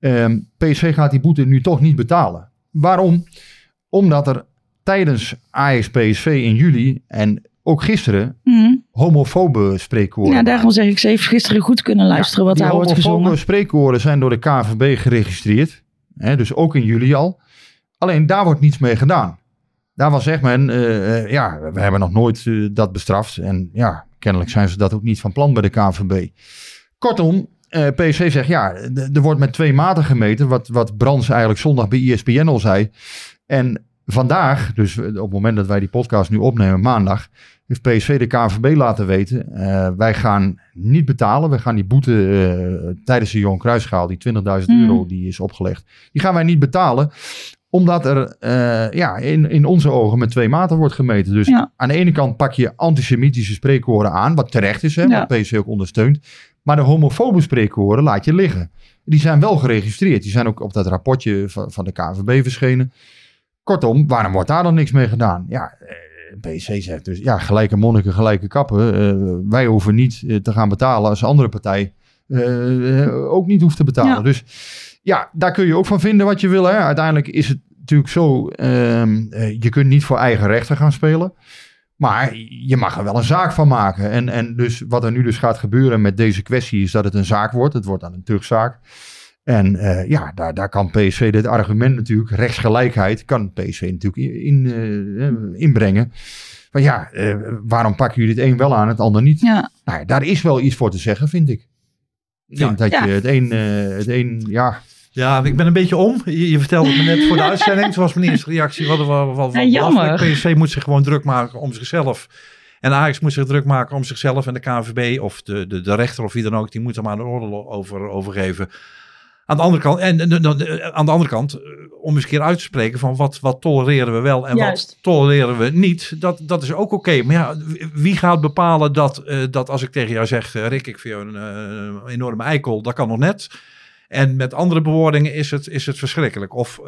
ehm, PSV gaat die boete nu toch niet betalen. Waarom? Omdat er tijdens Ajax-PSV in juli en ook gisteren Mhm. homofobe spreekkoren Ja, daarom zeg ik, ze heeft gisteren goed kunnen luisteren wat daar wordt homofobe spreekkoren zijn door de KVB geregistreerd. Hè, dus ook in juli al. Alleen daar wordt niets mee gedaan. Daar was zegt men, eh, ja, we hebben nog nooit eh, dat bestraft. En ja, kennelijk zijn ze dat ook niet van plan bij de KVB. Kortom, PSV zegt ja, er wordt met twee maten gemeten. Wat, wat Brands eigenlijk zondag bij ESPN al zei. En vandaag, dus op het moment dat wij die podcast nu opnemen, maandag, heeft PSV de KNVB laten weten. eh, wij gaan niet betalen. We gaan die boete eh, tijdens de Johan Cruijffschaal, die 20.000 Hmm. euro die is opgelegd, die gaan wij niet betalen omdat er eh, ja, in, in onze ogen met twee maten wordt gemeten. Dus Ja. aan de ene kant pak je antisemitische spreekwoorden aan, wat terecht is, hè, Ja. wat PSV ook ondersteunt. Maar de homofobe spreekwoorden laat je liggen. Die zijn wel geregistreerd. Die zijn ook op dat rapportje van, van de KNVB verschenen. Kortom, waarom wordt daar dan niks mee gedaan? Ja, eh, PSV zegt dus, ja, gelijke monniken, gelijke kappen. Eh, wij hoeven niet eh, te gaan betalen als de andere partij ook niet hoeft te betalen. Ja. Dus ja, daar kun je ook van vinden wat je wil. Hè. Uiteindelijk is het natuurlijk zo, ehm, eh, je kunt niet voor eigen rechten gaan spelen. Maar je mag er wel een zaak van maken. En, en dus wat er nu dus gaat gebeuren met deze kwestie is dat het een zaak wordt. Het wordt dan een terugzaak. En eh, ja, daar, daar kan PSV dit argument natuurlijk, rechtsgelijkheid, kan PSV natuurlijk in, eh, eh, inbrengen. Maar ja, eh, waarom pakken jullie het een wel aan, het ander niet? Ja. Nou, daar is wel iets voor te zeggen, vind ik. Ik denk dat Ja. je het een, eh, het een, ja, Ja, ik ben een beetje om. Je, je vertelde het me net voor de uitzending. Toen was mijn eerste reactie. Wat, wat, wat, wat Ja, jammer. PSV moet zich gewoon druk maken om zichzelf En Ajax moet zich druk maken om zichzelf en de KNVB of de, de, de rechter of wie dan ook, die moet er maar een oordeel over, over geven. Aan de andere kant, en, en, en, en, aan de andere kant, eh, om eens een keer uit te spreken van wat, wat tolereren we wel en Juist. wat tolereren we niet, dat, dat is ook oké. Maar ja, wie gaat bepalen dat, eh, dat als ik tegen jou zeg, eh, Rick, ik vind jou een enorme eikel, dat kan nog net. En met andere bewoordingen is het, is het verschrikkelijk. Of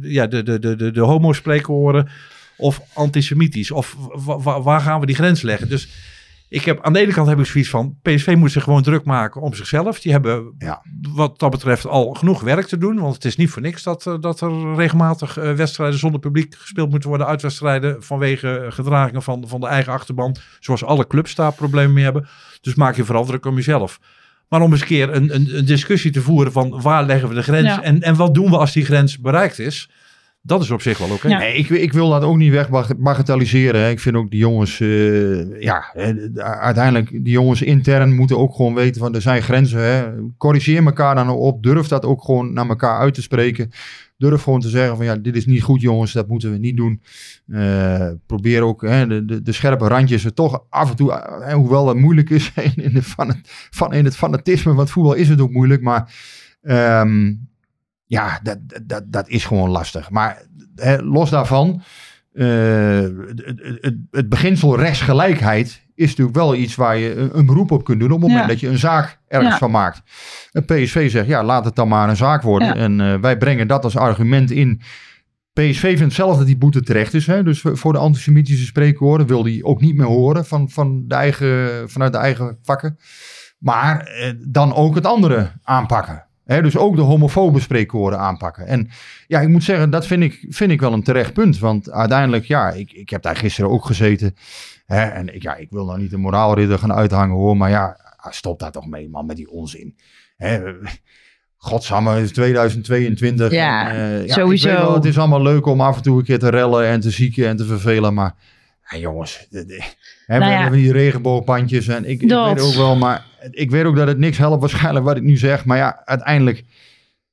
ja, de, de, de, de, de homo-spreekwoorden of antisemitisch. Of wa- wa- waar gaan we die grens leggen? Dus ik heb, aan de ene kant heb ik zoiets van... PSV moet zich gewoon druk maken om zichzelf. Die hebben Ja. wat dat betreft al genoeg werk te doen. Want het is niet voor niks dat, eh, dat er regelmatig eh, wedstrijden zonder publiek gespeeld moeten worden. Uitwedstrijden vanwege gedragingen van, van de eigen achterban. Zoals alle clubs daar problemen mee hebben. Dus maak je vooral druk om jezelf. Maar om eens een keer een, een, een discussie te voeren van waar leggen we de grens Ja. en, en wat doen we als die grens bereikt is. Dat is op zich wel oké. Ja. Nee, ik, ik wil dat ook niet weg bag- bagatelliseren. hè. Ik vind ook die jongens, eh, ja, hè, de- de- uiteindelijk, die jongens intern moeten ook gewoon weten van er zijn grenzen. Hè. Corrigeer elkaar dan op. Durf dat ook gewoon naar elkaar uit te spreken. Durf gewoon te zeggen van ja, dit is niet goed jongens, dat moeten we niet doen. Eh, probeer ook hè, de, de, de scherpe randjes er toch af en toe, eh, hoewel dat moeilijk is in, de fan, van, in het fanatisme, want voetbal is het ook moeilijk, maar ehm, ja, dat, dat, dat is gewoon lastig. Maar hè, los daarvan, eh, het, het, het, beginsel rechtsgelijkheid is natuurlijk wel iets waar je een, een beroep op kunt doen op het moment Ja. dat je een zaak ergens Ja. van maakt. En PSV zegt, ja, laat het dan maar een zaak worden. Ja. En eh, wij brengen dat als argument in. PSV vindt zelf dat die boete terecht is. Hè? Dus voor voor de antisemitische spreekwoorden wil hij ook niet meer horen van, van de eigen, vanuit de eigen vakken. Maar eh, dan ook het andere aanpakken. Dus ook de homofobe spreekwoorden aanpakken. En ja, ik moet zeggen, dat vind ik, vind ik wel een terecht punt. Want uiteindelijk, ja, ik, ik heb daar gisteren ook gezeten. En ik, ja, ik wil nou niet de moraalridder gaan uithangen hoor. Maar ja, stop daar toch mee man, met die onzin. Hè? Godsamme, het is 2022. Ja, en, eh, sowieso. Wel, het is allemaal leuk om af en toe een keer te rellen en te zieken en te vervelen. Maar ja, jongens, de, de, hè, we Nou ja. hebben die regenboogpandjes. En ik, weet ook wel, maar ik weet ook dat het niks helpt waarschijnlijk wat ik nu zeg. Maar ja, uiteindelijk,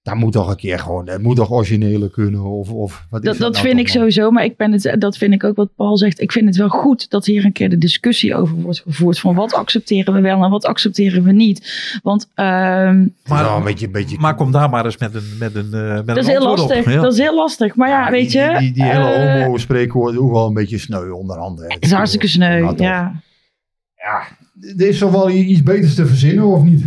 daar moet toch een keer gewoon, het moet toch originele kunnen. Of, of wat is Dat, dat nou vind ik sowieso, maar ik ben het, dat vind ik ook wat Paul zegt. Ik vind het wel goed dat hier een keer de discussie over wordt gevoerd. Van wat accepteren we wel en wat accepteren we niet. Want ehm, Maar, Maar, een beetje, een beetje, maar kom daar maar eens met een, met een, eh, met dat een is heel lastig. op. Ja. Dat is heel lastig. Maar ja, Ja, weet die, je. Die, die, die hele eh, homo-spreekwoorden ook wel een beetje sneu onderhand. hè. Het is hartstikke sneu. Nou, ja. Ja, er is toch wel iets beters te verzinnen, of niet?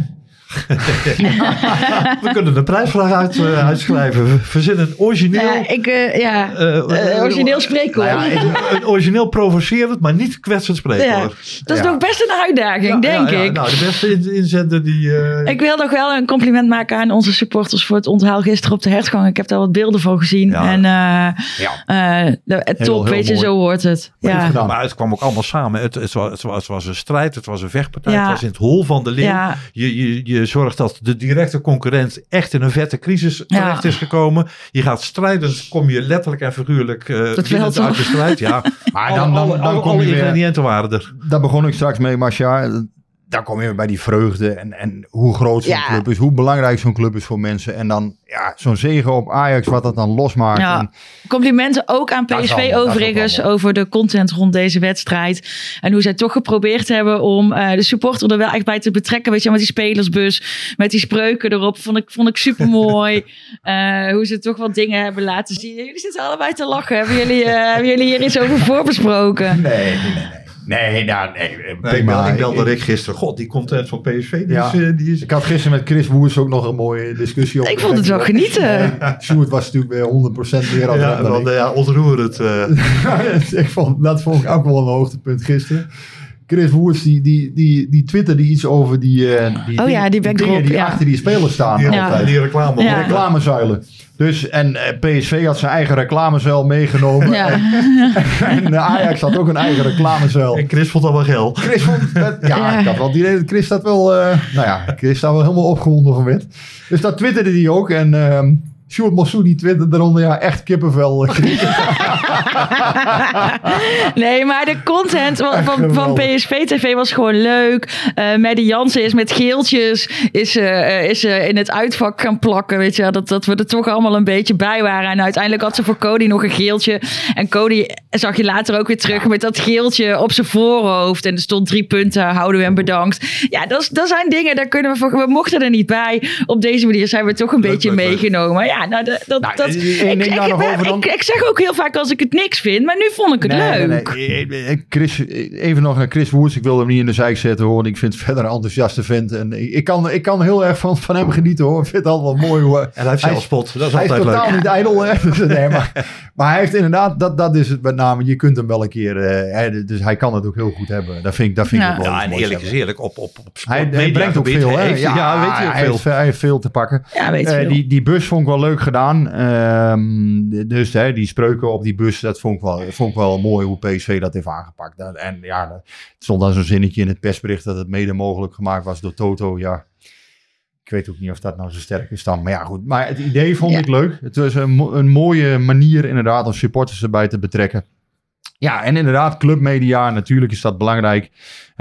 We kunnen de prijsvraag uit, eh, uitschrijven. Verzin een origineel... Ja, ik, eh, ja. eh, origineel spreekwoord. nou ja, een, origineel provocerend, maar niet kwetsend Ja, spreekwoord. dat is Ja. nog best een uitdaging, Ja, denk ja, ja. ik. Nou, de beste in- inzender die... eh, Ik wil nog wel een compliment maken aan onze supporters voor het onthaal gisteren op de hertgang. Ik heb daar wat beelden van gezien. Ja. En eh, Ja. eh, de- het Heel, top, heel weet je, zo hoort het. Goed Ja. Maar het kwam ook allemaal samen. Het, het, was, het, was, het was een strijd, het was een vechtpartij, Ja. het was in het hol van de leeuw. Ja. Je, je, je zorgt dat de directe concurrent echt in een vette crisis Ja. terecht is gekomen. Je gaat strijden, kom je letterlijk en figuurlijk eh winnend op. uit de strijd. Ja, Maar dan, dan, alle, dan alle, kom alle je weer... ingrediënten waren er. Daar begon ik straks mee, Marcia. Daar kom je weer bij die vreugde en, en hoe groot zo'n Ja. club is, hoe belangrijk zo'n club is voor mensen. En dan ja, zo'n zegen op Ajax, wat dat dan losmaakt. Ja. En, Complimenten ook aan Dat is PSV allemaal- dat is overigens ook allemaal. over de content rond deze wedstrijd. En hoe zij toch geprobeerd hebben om eh, de supporter er wel echt bij te betrekken. Weet je, met die spelersbus, met die spreuken erop. Vond ik, vond ik super mooi. hoe ze toch wat dingen hebben laten zien. Jullie zitten allebei te lachen. Hebben jullie, eh, hebben jullie hier iets over voorbesproken? nee, nee, nee. Nee. Nee, nou, nee. Nee, ik, belde Rick gisteren. God, die content van PSV, die Ja. is... eh, die is Ik had gisteren met Chris Woers ook nog een mooie discussie over. Ik vond het wel genieten. Sjoerd was natuurlijk weer 100% meer aan ja, het dan ja, ontroerend. eh. ik vond, dat vond ik ook wel een hoogtepunt gisteren. Chris Woers, die, die, die, die twitterde iets over die, eh, die, Oh ja, die dingen die ja. achter die spelers staan. die, altijd. die reclame. Ja. Reclamezuilen. Dus, en eh, PSV had zijn eigen reclamezuil meegenomen. Ja. En eh, Ajax had ook een eigen reclamezuil. En Chris vond dat wel geil. Chris vond dat, ja, Ja. ik had wel het idee Chris dat wel, eh, nou ja, Chris daar wel helemaal opgewonden van werd. Dus dat twitterde hij ook. En ehm Sjoerd Mossou die twittert eronder, ja, echt kippenvel. nee, maar de content van, van, van PSV TV was gewoon leuk. Uh, Maddie Jansen is met geeltjes is, uh, is uh, in het uitvak gaan plakken, weet je. Dat, dat we er toch allemaal een beetje bij waren. En uiteindelijk had ze voor Cody nog een geeltje. En Cody zag je later ook weer terug met dat geeltje op zijn voorhoofd. En er stond drie punten, houden we hem bedankt. Ja, dat, dat zijn dingen, daar kunnen we voor, we mochten er niet bij. Op deze manier zijn we toch een leuk, beetje leuk, meegenomen. Leuk. Ja, nou, dat, nou, dat, ik, ik, ik, dan... ik, zeg ook heel vaak als ik het niks vind, maar nu vond ik het nee, leuk. Nee, nee. Chris, even nog naar Chris Woerts. Ik wil hem niet in de zijk zetten hoor. Ik vind het verder een enthousiaste vent. En ik kan, ik kan heel erg van, van hem genieten hoor. Ik vind het wel mooi hoor. En hij heeft zelfspot. Dat is hij altijd is totaal leuk. niet ijdel. Hè? Nee, maar, maar hij heeft inderdaad, dat, dat is het met name. Je kunt hem wel een keer, uh, hij, dus hij kan het ook heel goed hebben. Dat vind ik, dat vind ja. ik wel Ja, en eerlijk is eerlijk, op, op, op hij, hij brengt ook veel. Hè? Heeft, ja, ja, weet je hij, veel. Heeft, hij heeft veel te pakken. Ja, weet uh, veel. die, die bus vond ik wel leuk gedaan. Um, dus hè, die spreuken op die bus, dat vond ik, wel, vond ik wel mooi hoe PSV dat heeft aangepakt. En ja, het stond dan zo'n zinnetje in het persbericht dat het mede mogelijk gemaakt was door Toto. Ja, ik weet ook niet of dat nou zo sterk is dan. Maar ja, goed. Maar het idee vond Ja. ik leuk. Het was een, een mooie manier inderdaad om supporters erbij te betrekken. Ja, en inderdaad, clubmedia, natuurlijk is dat belangrijk.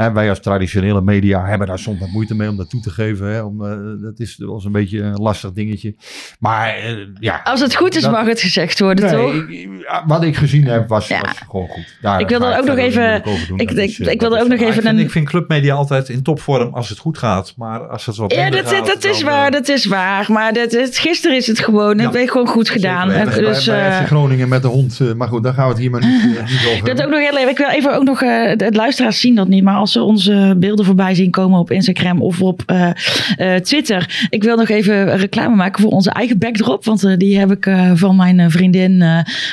Hè, wij als traditionele media hebben daar soms wat moeite mee om dat toe te geven. Hè, om, eh, dat is wel eens een beetje een lastig dingetje. Maar eh, ja. Als het goed is, dat- mag het gezegd worden, toch? Nee, ik- ik- wat ik gezien heb was, Ja. was gewoon goed. Daar Ik wil dan ook nog even- doen. ik Dat denk- is, eh, ik wil dat er ook is- nog Maar ik even vind, een- ik vind clubmedia altijd in topvorm als het goed gaat. Maar als het wat Ja, dat, gaat, dat is dan, waar, eh, dat is waar. Maar dat, het, gisteren is het gewoon, Ja. het werd gewoon goed gedaan. Bij, dus, bij eh, Groningen met de hond. eh, maar goed, daar gaan we het hier maar niet, eh, niet over dat hebben. ook nog heel even. Ik wil even ook nog. eh de luisteraars zien dat niet. Maar als ze onze beelden voorbij zien komen op Instagram of op eh, eh, Twitter. Ik wil nog even reclame maken voor onze eigen backdrop. Want eh, die heb ik van mijn vriendin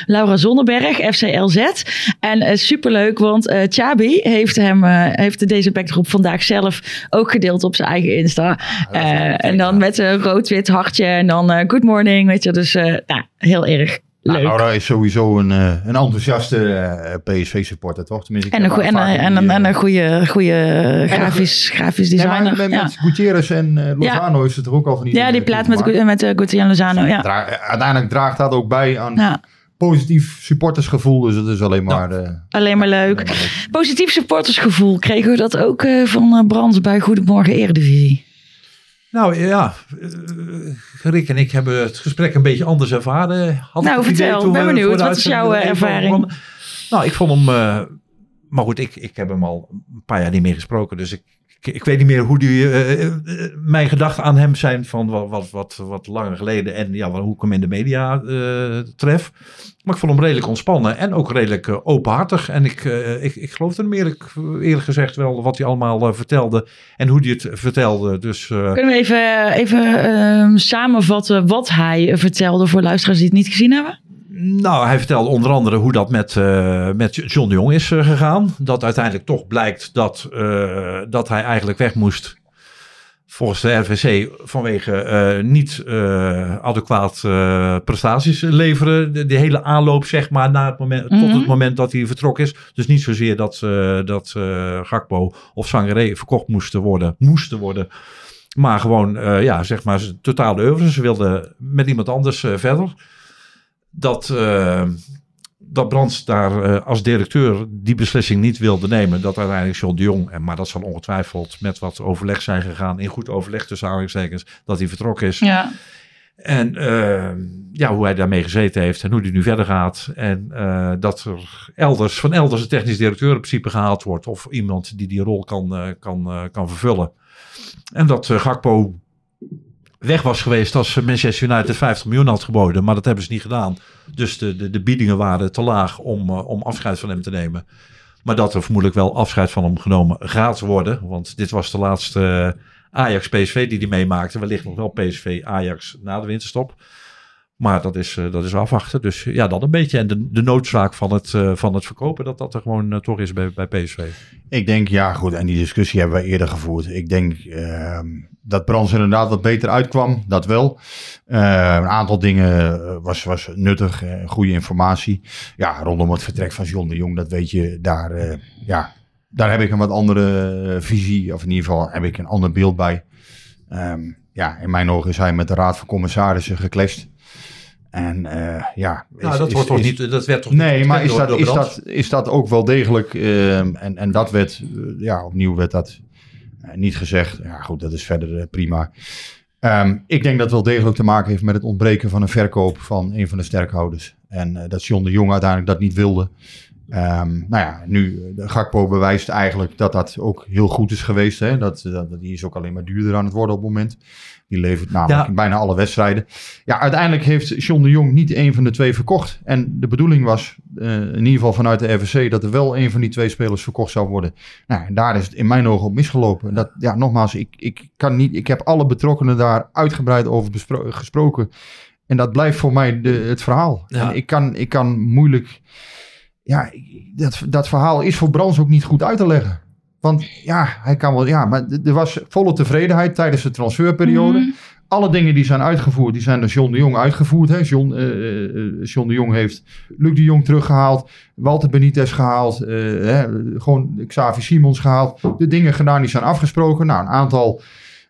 Laura Zonneberg, FCLZ. En superleuk, want Chabi heeft, hem, heeft deze backdrop vandaag zelf ook gedeeld op zijn eigen Insta. Eh, en dan met een rood-wit hartje en dan good morning. Weet je, dus nou, heel erg Nou. Laura is sowieso een, eh, een enthousiaste eh, PSV-supporter, toch? Tenminste, En een, goe- en, en, die, een- en eh, een goede, goede grafisch, grafisch designer. met, ja. met Gutierrez en eh, Lozano is het er ook al van die ja, die plaat met, met uh, Gutierrez Lozano. Ja. Uiteindelijk draagt dat ook bij aan ja, positief supportersgevoel. Dus het is alleen maar... eh, alleen maar leuk. alleen maar leuk. Positief supportersgevoel. Kregen we dat ook eh, van eh, Brands bij Goedemorgen Eredivisie? Nou ja, eh, Rick en ik hebben het gesprek een beetje anders ervaren. Had Nou, ik vertel, toen ben benieuwd. Wat is jouw, eh, ervaring? Nou, ik vond hem... eh, maar goed, ik, ik heb hem al een paar jaar niet meer gesproken. Dus ik, ik, weet niet meer hoe die, eh, eh, mijn gedachten aan hem zijn van wat, wat, wat, wat langer geleden. En ja, hoe ik hem in de media eh, tref. Maar ik vond hem redelijk ontspannen en ook redelijk eh, openhartig. En ik, eh, ik, ik geloofde hem eerlijk, eerlijk gezegd wel wat hij allemaal eh, vertelde. En hoe hij het vertelde. Dus eh, Kunnen we even, even ehm, samenvatten wat hij vertelde voor luisteraars die het niet gezien hebben? Nou, hij vertelde onder andere hoe dat met, eh, met John de Jong is eh, gegaan. Dat uiteindelijk toch blijkt dat, eh, dat hij eigenlijk weg moest. Volgens de RVC vanwege niet adequaat prestaties leveren. De, de hele aanloop, zeg maar, het moment, tot Mhm. het moment dat hij vertrokken is. Dus niet zozeer dat, dat Gakpo of Sangaré verkocht moesten worden. Moesten worden. Maar gewoon, ja, zeg maar, totale oeuvre. Ze wilden met iemand anders verder dat, eh, dat Brands daar eh, als directeur die beslissing niet wilde nemen. Dat uiteindelijk John de Jong, en, maar dat zal ongetwijfeld met wat overleg zijn gegaan, in goed overleg tussen aanhalingstekens, dat hij vertrokken is. Ja. En eh, ja, hoe hij daarmee gezeten heeft en hoe hij nu verder gaat. En dat er elders, van elders een technisch directeur in principe gehaald wordt. Of iemand die die rol kan, kan, kan vervullen. En dat Gakpo weg was geweest als Manchester United 50 miljoen had geboden. Maar dat hebben ze niet gedaan. Dus de, de, de biedingen waren te laag om, eh, om afscheid van hem te nemen. Maar dat er vermoedelijk wel afscheid van hem genomen gaat worden. Want dit was de laatste eh, Ajax-PSV die hij meemaakte. Wellicht nog wel PSV-Ajax na de winterstop. Maar dat is, eh, dat is afwachten. Dus ja, dat een beetje. En de, de noodzaak van het, eh, van het verkopen, dat dat er gewoon eh, toch is bij, bij PSV. Ik denk, ja goed, en die discussie hebben we eerder gevoerd. Ik denk ehm, dat Brands inderdaad wat beter uitkwam, dat wel. Eh, een aantal dingen was, was nuttig, goede informatie. Ja, rondom het vertrek van John de Jong, dat weet je, daar, ja, daar heb ik een wat andere visie, of in ieder geval heb ik een ander beeld bij. Ehm, ja, in mijn ogen is hij met de Raad van Commissarissen geclashed. En eh, ja... Nou, dat, is- wordt toch is- niet, dat werd toch Nee, niet maar is dat, door- is, door dat, is dat ook wel degelijk... ehm, en, en dat werd... eh, ja, opnieuw werd dat eh, niet gezegd. Ja, goed, dat is verder prima. Ehm, ik denk dat het wel degelijk te maken heeft met het ontbreken van een verkoop van een van de sterkhouders. En dat John de Jong uiteindelijk dat niet wilde. Ehm, nou ja, nu, de Gakpo bewijst eigenlijk dat dat ook heel goed is geweest. Hè? Dat, dat, die is ook alleen maar duurder aan het worden op het moment. Die levert namelijk Ja. bijna alle wedstrijden. Ja, uiteindelijk heeft John de Jong niet een van de twee verkocht. En de bedoeling was, eh, in ieder geval vanuit de RVC, dat er wel een van die twee spelers verkocht zou worden. Nou, en daar is het in mijn ogen op misgelopen. Dat, ja, nogmaals, ik, ik, kan niet, ik heb alle betrokkenen daar uitgebreid over gesproken. En dat blijft voor mij de, het verhaal. Ja. En ik kan, ik kan moeilijk... Ja, dat, dat verhaal is voor Brands ook niet goed uit te leggen. Want ja, hij kan wel... Ja, maar er was volle tevredenheid tijdens de transferperiode. Mhm. Alle dingen die zijn uitgevoerd, die zijn door John de Jong uitgevoerd. Hè. John, eh, eh, John de Jong heeft Luc de Jong teruggehaald. Walter Benitez gehaald. eh, hè, gewoon Xavi Simons gehaald. De dingen gedaan die zijn afgesproken. Nou, een aantal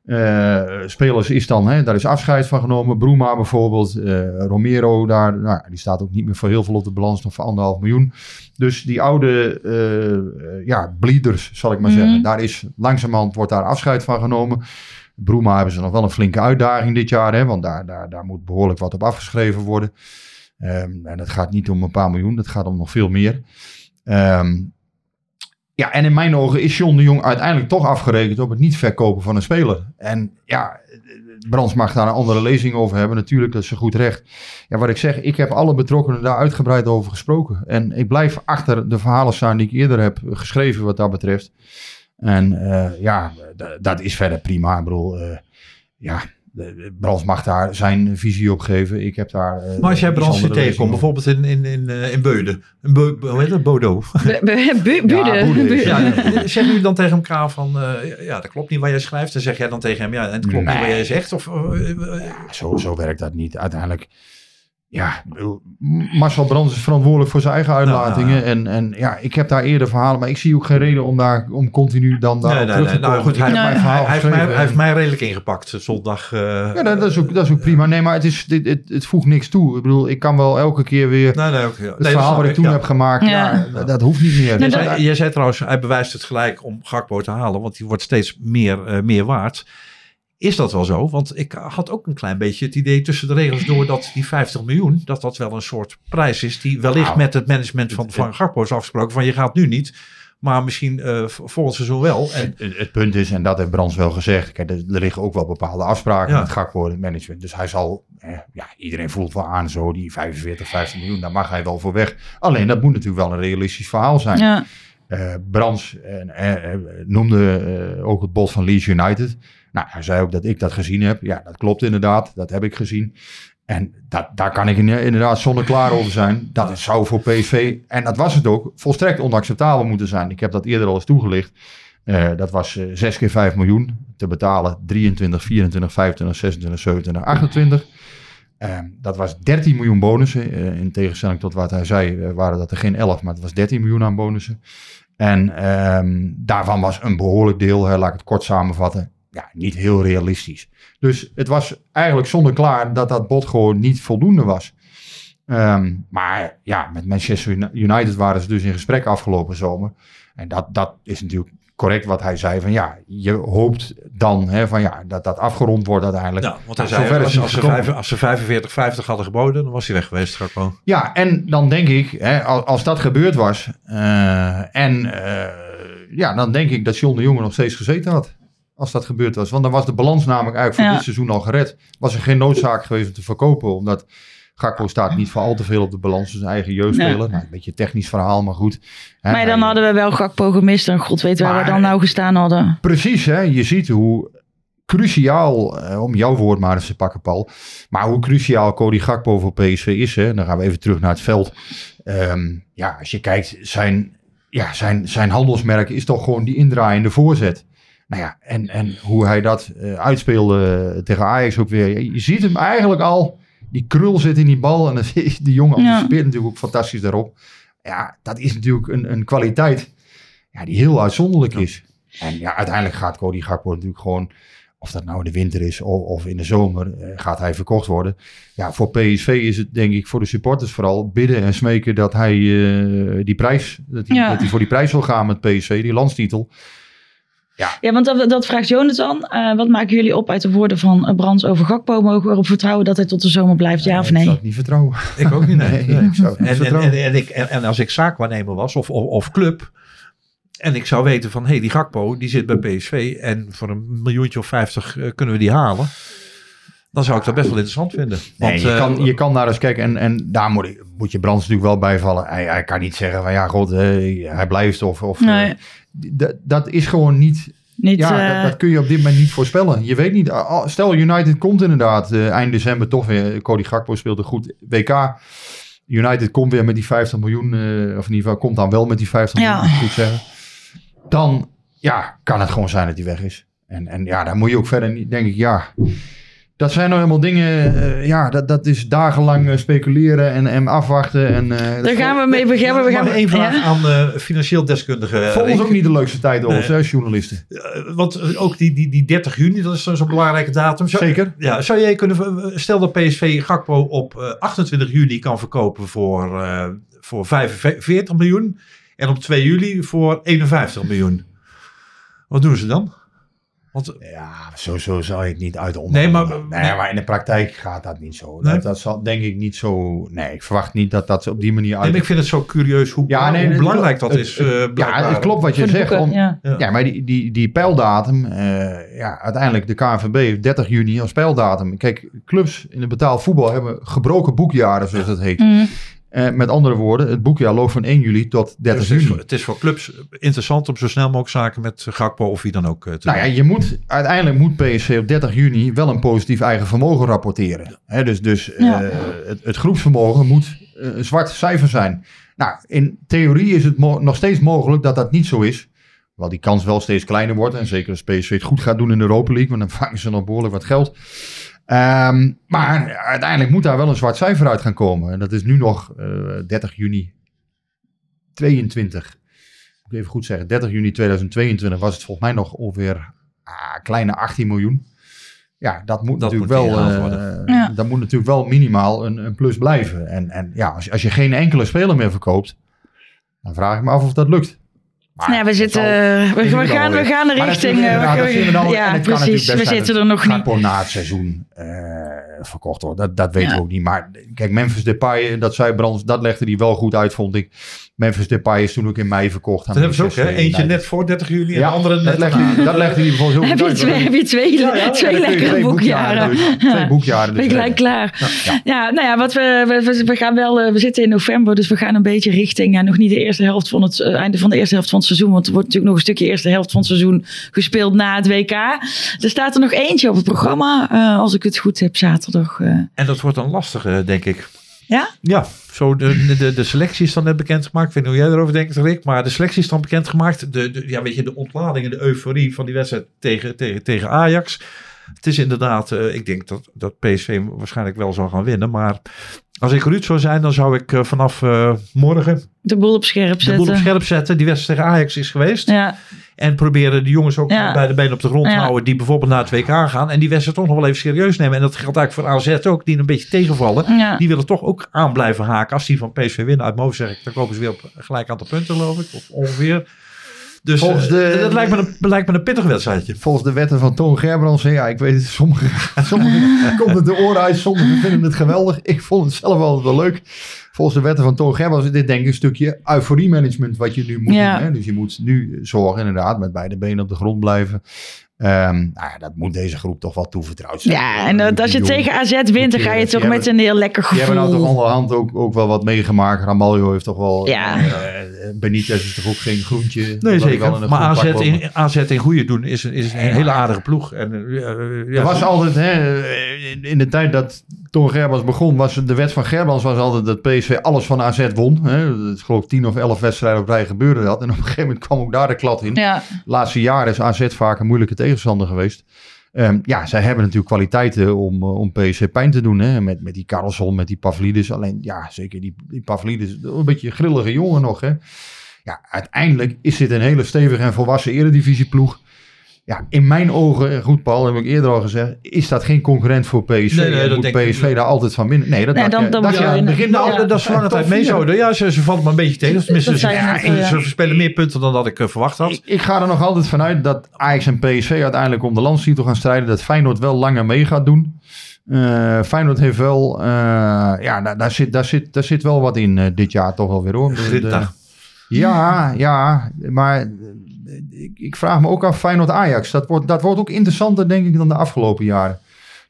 eh, spelers is dan, hè, daar is afscheid van genomen. Bruma bijvoorbeeld. eh, Romero daar, nou, die staat ook niet meer voor heel veel op de balans. Nog voor anderhalf miljoen. Dus die oude eh, ja, bleeders, zal ik maar Mhm. zeggen. Daar is langzamerhand wordt daar afscheid van genomen. Bruma hebben ze nog wel een flinke uitdaging dit jaar. Hè, want daar, daar, daar moet behoorlijk wat op afgeschreven worden. Ehm, en het gaat niet om een paar miljoen. Het gaat om nog veel meer. Ehm, ja, en in mijn ogen is John de Jong uiteindelijk toch afgerekend op het niet verkopen van een speler. En ja, Brands mag daar een andere lezing over hebben. Natuurlijk, dat is een goed recht. Ja, wat ik zeg, ik heb alle betrokkenen daar uitgebreid over gesproken. En ik blijf achter de verhalen staan die ik eerder heb geschreven wat dat betreft. En eh, ja, dat is verder prima. Ik bedoel, eh, ja, de- Brands mag daar zijn visie op geven. Ik heb daar... eh, Maar als jij andere tegenkomt, bijvoorbeeld in, in, in, eh, in Beuden. In Bo, hoe heet dat? Bodo. Bu- bu- bu- Bude. Bude is- Bu- Ja, zeg nu dan tegen elkaar van, eh, ja, dat klopt niet wat jij schrijft. Dan zeg jij dan tegen hem, ja, en het klopt niet wat jij zegt. Of, Zo, zo werkt dat niet. Uiteindelijk, ja, Marcel Brands is verantwoordelijk voor zijn eigen uitlatingen. Nou, ja. En, en ja, ik heb daar eerder verhalen, maar ik zie ook geen reden om daar om continu dan daar nee, nee, terug nee. te komen. Nou goed, hij, hij, mijn verhaal hij heeft mij, hij heeft mij redelijk ingepakt zondag. eh, Ja, dat, dat is ook, dat is ook prima. Nee, maar het, is, dit, het, het voegt niks toe. Ik bedoel, ik kan wel elke keer weer Nee, nee, ja. het verhaal wat ik toen ja. heb gemaakt. Ja. Ja. dat, hoeft niet meer. Jij Dus zei, dat- jij zei trouwens, hij bewijst het gelijk om Gakpo te halen, want die wordt steeds meer, eh, meer waard. Is dat wel zo? Want ik had ook een klein beetje het idee tussen de regels door dat die 50 miljoen, dat dat wel een soort prijs is die wellicht Nou, met het management van, van Gakpo is afgesproken. Van je gaat nu niet, maar misschien eh, v- volgend seizoen wel. En, Het, het punt is, en dat heeft Brands wel gezegd, kijk, er, er liggen ook wel bepaalde afspraken Ja. met Gakpo en het management. Dus hij zal, eh, ja, iedereen voelt wel aan zo, die 45, 50 miljoen, daar mag hij wel voor weg. Alleen, dat moet natuurlijk wel een realistisch verhaal zijn. Ja. Eh, Brands eh, noemde eh, ook het bod van Leeds United. Nou, hij zei ook dat ik dat gezien heb. Ja, dat klopt inderdaad, dat heb ik gezien. En dat, daar kan ik in- inderdaad zonneklaar over zijn. Dat het zou voor PSV, en dat was het ook, volstrekt onacceptabel moeten zijn. Ik heb dat eerder al eens toegelicht. Eh, dat was eh 6 keer 5 miljoen te betalen. 23, 24, 25, 26, 27, 28. Ehm, dat was 13 miljoen bonussen. Eh, in tegenstelling tot wat hij zei, eh, waren dat er geen 11, maar het was 13 miljoen aan bonussen. En ehm, daarvan was een behoorlijk deel, hè, laat ik het kort samenvatten, ja, niet heel realistisch. Dus het was eigenlijk zonder klaar dat dat bod gewoon niet voldoende was. Ehm, maar ja, met Manchester Uni- United waren ze dus in gesprek afgelopen zomer. En dat, dat is natuurlijk correct wat hij zei. Van ja, je hoopt dan hè, van ja, dat dat afgerond wordt uiteindelijk. ja, want hij Nou, zei, als, als, ze vijf- als ze 45, 50 hadden geboden, dan was hij weg geweest Gakpo. Ja, en dan denk ik, hè, als, als dat gebeurd was, eh, en eh, ja, dan denk ik dat John de Jonge nog steeds gezeten had. Als dat gebeurd was. Want dan was de balans namelijk eigenlijk voor Ja. dit seizoen al gered. Was er geen noodzaak geweest om te verkopen. Omdat Gakpo staat niet voor al te veel op de balans. Dus een eigen jeugdspeler. Nou, een beetje een technisch verhaal, maar goed. Hè, Maar dan hij- hadden we wel Gakpo gemist en god weet waar Maar- we dan nou gestaan hadden. Precies, hè? je ziet hoe cruciaal, eh, om jouw woord maar eens te pakken, Paul. Maar hoe cruciaal Cody Gakpo voor PSV is. Hè? Dan gaan we even terug naar het veld. Ehm, ja, als je kijkt, zijn, ja, zijn, zijn handelsmerk is toch gewoon die indraaiende voorzet. Nou ja, en, en hoe hij dat eh, uitspeelde tegen Ajax ook weer. Je ziet hem eigenlijk al, die krul zit in die bal. En dan die jongen Ja. anticipeert natuurlijk ook fantastisch daarop. Ja, dat is natuurlijk een, een kwaliteit ja, die heel uitzonderlijk is. En ja, uiteindelijk gaat Cody Gakpo natuurlijk gewoon of dat nou in de winter is of, of in de zomer, eh, gaat hij verkocht worden. Ja, voor PSV is het denk ik voor de supporters vooral bidden en smeken dat hij eh, die prijs, dat hij, Ja. dat hij voor die prijs wil gaan met PSV, die landstitel. Ja, want dat, dat vraagt Jonathan. Eh, wat maken jullie op uit de woorden van eh, Brands over Gakpo? Mogen we erop vertrouwen dat hij tot de zomer blijft, ja of Ik zou nee? het niet vertrouwen. Ik ook niet. Nee. Nee, Nee. ik zou het niet En, en, vertrouwen. en, en, ik, en, en als ik zaakwaarnemer was of, of, of club. En ik zou weten van, hé, hey, die Gakpo, die zit bij PSV. En voor een miljoentje of vijftig eh, kunnen we die halen. Dan zou ik dat best wel interessant vinden. Nee, Want, je, eh, kan, je kan naar eens kijken en, en daar moet, ik- moet je Brands natuurlijk wel bijvallen. Hij, hij kan niet zeggen van ja, god, eh, hij blijft of... of Nee. eh, dat is gewoon niet... Niet, Ja, eh, dat, dat kun je op dit moment niet voorspellen. Je weet niet. Stel, United komt inderdaad eh, eind december toch weer. Cody Gakpo speelde goed WK. United komt weer met die 50 miljoen. eh, of in ieder geval komt dan wel met die 50 Ja. miljoen, moet ik goed zeggen. Dan ja, kan het gewoon zijn dat hij weg is. En, en ja, dan moet je ook verder niet, denk ik, ja. Dat zijn nou helemaal dingen, eh, ja, dat, dat is dagenlang eh, speculeren en, en afwachten. En, eh, Daar gaan we mee beginnen. We gaan ik één vraag ja? aan de financieel deskundige. Voor ons ook niet de leukste tijd, Nee. ons, hè, als journalisten. Eh, Want ook die, die, die 30 juni, dat is zo'n zo'n belangrijke datum. Zou, Zeker. Ja, zou jij kunnen, stel dat PSV Gakpo op eh, 28 juli kan verkopen voor, eh, voor 45 miljoen. En op 2 juli voor 51 miljoen. Wat doen ze dan? Want Ja, zo, zo zou je het niet uit Nee, maar- nee, maar in de praktijk gaat dat niet zo. Nee? Dat, dat zal denk ik niet zo... Nee, ik verwacht niet dat dat op die manier nee, uit... maar ik vind het zo curieus hoe, Ja, nee, hoe belangrijk dat het- is. het- eh, ja, het klopt wat je zegt. om- ja. Maar die, die, die pijldatum, eh, ja, uiteindelijk de KNVB heeft 30 juni als pijldatum. Kijk, clubs in het betaald voetbal hebben gebroken boekjaren, zoals dat heet. Mm. Eh, met andere woorden, het boekjaar loopt van 1 juli tot 30 Dus het, is juni. het is voor clubs interessant om zo snel mogelijk zaken met Gakpo of wie dan ook eh, te Nou ja, doen. je moet, uiteindelijk moet PSV op 30 juni wel een positief eigen vermogen rapporteren. Hè, dus dus Ja. eh, het, het groepsvermogen moet een zwart cijfer zijn. Nou, in theorie is het nog steeds mogelijk dat dat niet zo is. Wel die kans wel steeds kleiner wordt. En zeker als PSV het goed gaat doen in de Europa League. Want dan vangen ze nog behoorlijk wat geld. Ehm, maar uiteindelijk moet daar wel een zwart cijfer uit gaan komen. En dat is nu nog eh, 30 juni 22. Moet ik even goed zeggen. 30 juni 2022 was het volgens mij nog ongeveer ah, kleine 18 miljoen. Ja, dat moet Dat natuurlijk moet wel. eh. Ja. Dat moet natuurlijk wel minimaal een, een plus blijven. En, en ja, als, als je geen enkele speler meer verkoopt, dan vraag ik me af of dat lukt. Maar we zitten, zal- we, gaan, we gaan de richting. we eh, we- ja, precies. We zitten er nog niet. Na het seizoen eh, verkocht wordt. Dat, dat weten Ja. we ook niet. Maar kijk, Memphis Depay, dat zei Brands, dat legde hij wel goed uit, vond ik. Memphis Depay is toen ook in mei verkocht. aan Dat hebben ze ook, hè? Eentje net voor 30 juli en Ja, de andere dat net legde, daarna. hij, dat legde hij volgens heel Heb goed je uit. twee, heb je twee, Ja, ja, twee dan lekkere twee boekjaren? dus- twee boekjaren Ben dus je gelijk klaar. Ja. Ja, nou ja, wat we, we, gaan wel, eh, we zitten in november, dus we gaan een beetje richting, ja, nog niet de eerste helft van het eh, einde van de eerste helft van het seizoen, want er wordt natuurlijk nog een stukje eerste helft van het seizoen gespeeld na het WK. Er staat er nog eentje op het programma, eh, als ik het goed heb, zaterdag. eh. En dat wordt een lastige, denk ik. Ja? Ja, zo de, de, de selectie is dan net bekendgemaakt. Ik weet niet hoe jij erover denkt, Rick. Maar de selectie is dan bekendgemaakt. De, de, ja, weet je, de ontlading en de euforie van die wedstrijd tegen, tegen, tegen Ajax. Het is inderdaad, eh, ik denk dat, dat PSV waarschijnlijk wel zal gaan winnen. Maar als ik Ruud zou zijn, dan zou ik eh, vanaf eh, morgen De boel op scherp de zetten. boel op scherp zetten. Die wedstrijd tegen Ajax is geweest. Ja, En proberen de jongens ook Ja. bij de benen op de grond te Ja. houden. Die bijvoorbeeld naar het WK gaan. En die wedstrijd toch nog wel even serieus nemen. En dat geldt eigenlijk voor AZ ook. Die een beetje tegenvallen. ja. Die willen toch ook aan blijven haken. Als die van PSV winnen uit Mo zeg ik. Dan kopen ze weer op gelijk aantal punten geloof ik. Of ongeveer. Dus Volgens eh, de- dat lijkt me, een, lijkt me een pittig wedstrijdje. Volgens de wetten van Toon Gerbrands, ja, ik weet het, sommigen sommige komt het de oren uit, sommigen vinden het geweldig. Ik vond het zelf altijd wel leuk. Volgens de wetten van Toon Gerbrands is dit denk ik een stukje euforie-management wat je nu moet Ja. doen. Hè? Dus je moet nu zorgen inderdaad met beide benen op de grond blijven. Ehm, nou ja, dat moet deze groep toch wel toevertrouwd zijn. ja, en dat, als je tegen AZ wint, dan ga je toch met een heel lekker Die hebben nou toch gevoel. onderhand ook, ook wel wat meegemaakt. Ramaljo heeft toch wel... Ja. eh, Benitez is toch ook geen groentje. Nee, zeker. Maar AZ in, AZ in goede doen is, een- is een hele aardige ploeg. En, eh, eh, ja, Er was altijd, hè, in- in de tijd dat Toon Gerbrands begon, was de wet van Gerbrands was altijd dat PSV alles van AZ won. Hè. Ik geloof 10 of 11 wedstrijden op rij gebeurde dat. En op een gegeven moment kwam ook daar de klad in. Ja, De laatste jaren is AZ vaak een moeilijke tegenstander geweest. Ehm, ja, zij hebben natuurlijk kwaliteiten om, eh, om PSV pijn te doen. Hè. Met, met die Karlsson, met die Pavlidis. Alleen, ja, zeker die, die Pavlidis. Een beetje een grillige jongen nog, hè. Ja, uiteindelijk is dit een hele stevige en volwassen eredivisieploeg. Ja, in mijn ogen, en goed Paul, heb ik eerder al gezegd, is dat geen concurrent voor PSV. Nee, nee, En dat moet denk ik PSV daar altijd van winnen. Nee, dat Nee, dan- je- dan aan het in- begin. Nou, Ja. dat is lange tijd mee zo. Ja, ze, ze vallen me een beetje tegen. Tenminste, ze, ja, ja. ze spelen meer punten dan dat ik eh, verwacht had. Ik, ik ga er nog altijd vanuit dat Ajax en PSV uiteindelijk om de landstitel gaan strijden. Dat Feyenoord wel langer mee gaat doen. Eh, Feyenoord heeft wel, eh, ja, daar, daar, zit, daar, zit, daar zit wel wat in eh, dit jaar toch wel weer hoor. Grinta. ja, ja, maar eh, ik, ik vraag me ook af Feyenoord-Ajax. Dat wordt, dat wordt ook interessanter denk ik dan de afgelopen jaren.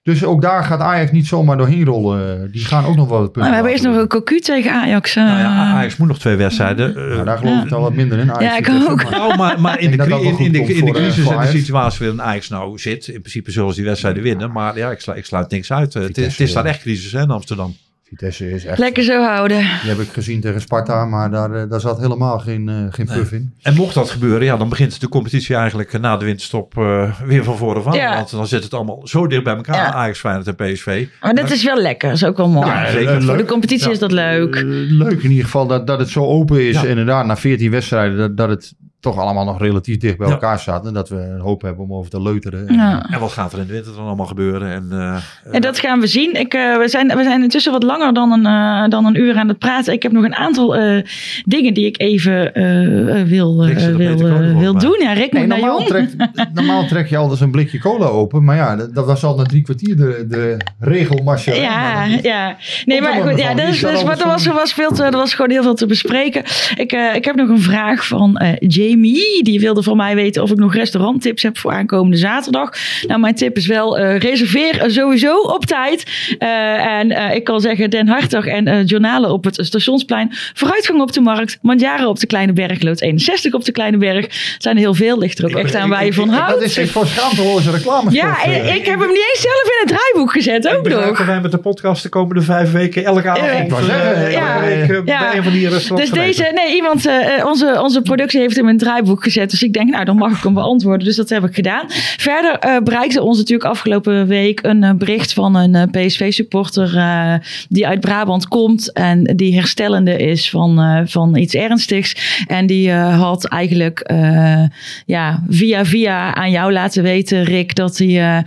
Dus ook daar gaat Ajax niet zomaar doorheen rollen. Die gaan ook nog wel wat punten Maar we hebben eerst nog een cocu tegen Ajax. eh. Nou ja, Ajax moet nog twee wedstrijden. eh. Nou, daar geloof ik dan wat minder in. Ajax Ja, ik ook. maar- Nou, maar, maar in, de, in, in, de, in de voor, crisis eh, en de situatie waarin Ajax nou zit, in principe zullen ze die wedstrijden winnen. Maar ja, ik, slu- ik sluit niks uit. Eh, Het, is- het is daar echt crisis hè, in Amsterdam. Vitesse is echt Lekker zo houden. Die heb ik gezien tegen Sparta, maar daar, eh, daar zat helemaal geen, eh geen puff in. En mocht dat gebeuren, ja, dan begint de competitie eigenlijk eh, na de winterstop eh, weer van voren. Ja. Want dan zit het allemaal zo dicht bij elkaar, Ja. Ajax, Feyenoord en PSV. Maar dat is wel lekker. Dat is ook wel mooi. Ja, zeker. Voor de competitie Ja. is dat leuk. Leuk in ieder geval dat, dat het zo open is. Ja. Inderdaad, na 14 wedstrijden, dat, dat het toch allemaal nog relatief dicht bij Ja. elkaar staat. En dat we een hoop hebben om over te leuteren. En, Ja. En wat gaat er in de winter dan allemaal gebeuren? En, eh, En dat gaan we zien. Ik, eh, we, zijn, we zijn intussen wat langer dan een, eh, dan een uur aan het praten. Ik heb nog een aantal eh, dingen die ik even eh, eh, wil, eh, wil, eh, wil doen. Ja, Rick Nee, normaal, trekt, normaal trek je altijd een blikje cola open. Maar ja, dat, dat was al na drie kwartier de, de regelmasje. Ja, ja. Nee, maar er goed, ja, dus, Is dat dus, maar er was, er, was veel te, er was gewoon heel veel te bespreken. Ik, eh, ik heb nog een vraag van eh, Die wilde van mij weten of ik nog restauranttips heb voor aankomende zaterdag. Nou, mijn tip is wel, eh, reserveer sowieso op tijd. Eh, en eh, ik kan zeggen, Den Hartog en Journalen op het stationsplein. Vooruitgang op de markt. Mandjaren op de Kleine Berg. Lood 61 op de Kleine Berg. Het zijn er heel veel. Ligt er ook echt aan waar je van Dat houdt. is echt voor schaamteloze reclame. Ja, ik heb hem niet eens zelf in het draaiboek gezet. Ook nog. dat wij met de podcast de komende vijf weken elke avond ja. Ja. bij een van die restaurants Dus deze, nee, iemand, onze, onze productie heeft hem in het draaiboek gezet. Dus ik denk, nou, dan mag ik hem beantwoorden. Dus dat heb ik gedaan. Verder eh, bereikte ons natuurlijk afgelopen week een eh, bericht van een eh, PSV-supporter die uit Brabant komt en die herstellende is van, van iets ernstigs. En die had eigenlijk ja, via via aan jou laten weten, Rick, dat hij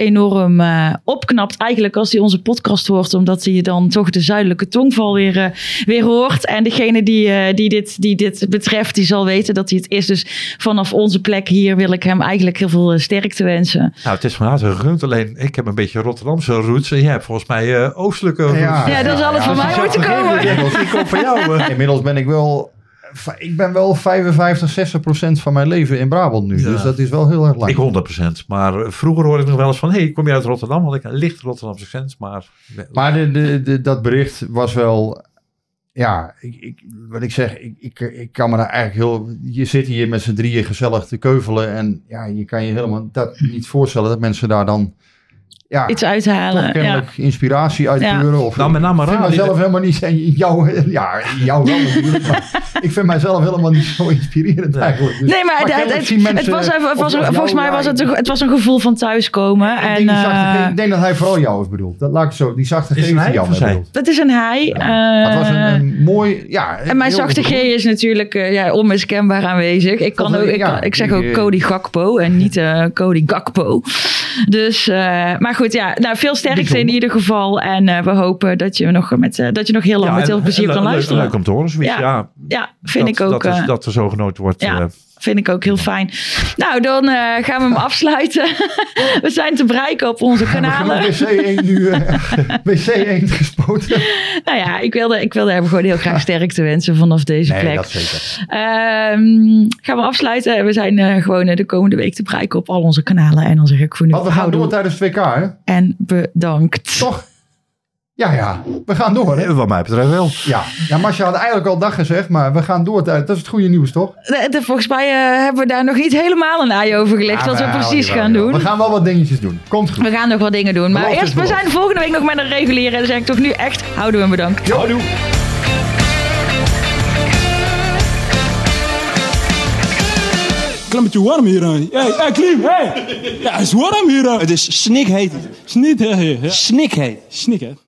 enorm eh, opknapt eigenlijk als hij onze podcast hoort, omdat hij dan toch de zuidelijke tongval weer, eh, weer hoort. En degene die, eh, die, dit, die dit betreft, die zal weten dat hij het is. Dus vanaf onze plek hier wil ik hem eigenlijk heel veel sterkte wensen. Nou, het is van harte gegund. Alleen, ik heb een beetje Rotterdamse roots. En jij hebt volgens mij eh, oostelijke roots. Ja. Ja, dat is alles voor als mij zelf komen. Ik kom van jou. Inmiddels ben ik wel... Ik ben wel 55, 60 procent van mijn leven in Brabant nu. Ja. Dus dat is wel heel erg lang. Ik 100%. Maar eh, vroeger hoorde ik nog wel eens van... hey, kom je uit Rotterdam? Want ik een licht Rotterdamse accent. Maar, Maar de, de, de, dat bericht was wel. Ja, ik, ik, wat ik zeg, ik, ik, ik kan me daar eigenlijk heel. Je zit hier met z'n drieën gezellig te keuvelen. En ja, je kan je helemaal dat niet voorstellen dat mensen daar dan. Ja, Iets uithalen. Ja. kennelijk inspiratie uitpuren. Of, Nou, met name ik vind mijzelf helemaal niet. En jou, ja, jou wel natuurlijk. maar ik vind mijzelf helemaal niet zo inspirerend eigenlijk. Dus- Nee, maar, het, kennelijk het, zien het mensen- was, even- het was, volgens jou, mij ja, was het, het was een gevoel van thuiskomen. ik En, denk, die zachte eh, ge- ik denk dat hij vooral jou heeft bedoeld. Dat laat ik zo. Die zachte G Is het hij jou bedoeld. dat is een hij. Maar het was een, Eh, een mooi. Ja, En mijn zachte G is natuurlijk eh, ja, onmiskenbaar aanwezig. Ik, kan Dat- ook, ik, ja, zeg die, ook eh, Cody Gakpo en niet eh, Cody Gakpo. Dus, eh, maar goed, ja, nou, veel sterkte in ieder geval. En eh, we hopen dat je nog, met, eh, dat je nog heel lang Ja, met heel en- plezier en kan luisteren. Leuk om te horen, zoiets. Ja. Ja, Ja, vind dat, ik ook. Dat, is- eh, dat er zo genoten wordt. ja. Vind ik ook heel fijn. Nou, dan eh, gaan we hem afsluiten. we zijn te bereiken op onze kanalen. WC1 nu eh, WC1 gespoten. Nou ja, ik wilde, ik wilde hem gewoon heel graag sterkte wensen vanaf deze Nee, plek. dat zeker. Ehm, gaan we afsluiten. We zijn eh, gewoon de komende week te bereiken op al onze kanalen. En dan zeg ik voor nu Want we gaan houdoe door tijdens 2K, hè? en bedankt. Toch? Ja, ja. We gaan door, hè? wat mij betreft wel. Ja. Ja, Masja had eigenlijk al dag gezegd, maar we gaan door. Dat is het goede nieuws, toch? De- de- volgens mij eh, hebben we daar nog niet helemaal een ei over gelegd. wat we Ja, wel, precies gaan doen. We gaan wel wat dingetjes doen. Komt goed. We gaan nog wat dingen doen. Maar eerst, we zijn volgende week nog met een reguliere. En dan zeg ik toch nu echt, houden en bedankt. Houdoe. Klein beetje warm hier. hè. Hey, hey, Klim, hey! Ja, het is warm hier. Het is snikheet. Ja. Snikheet. Snik, hè?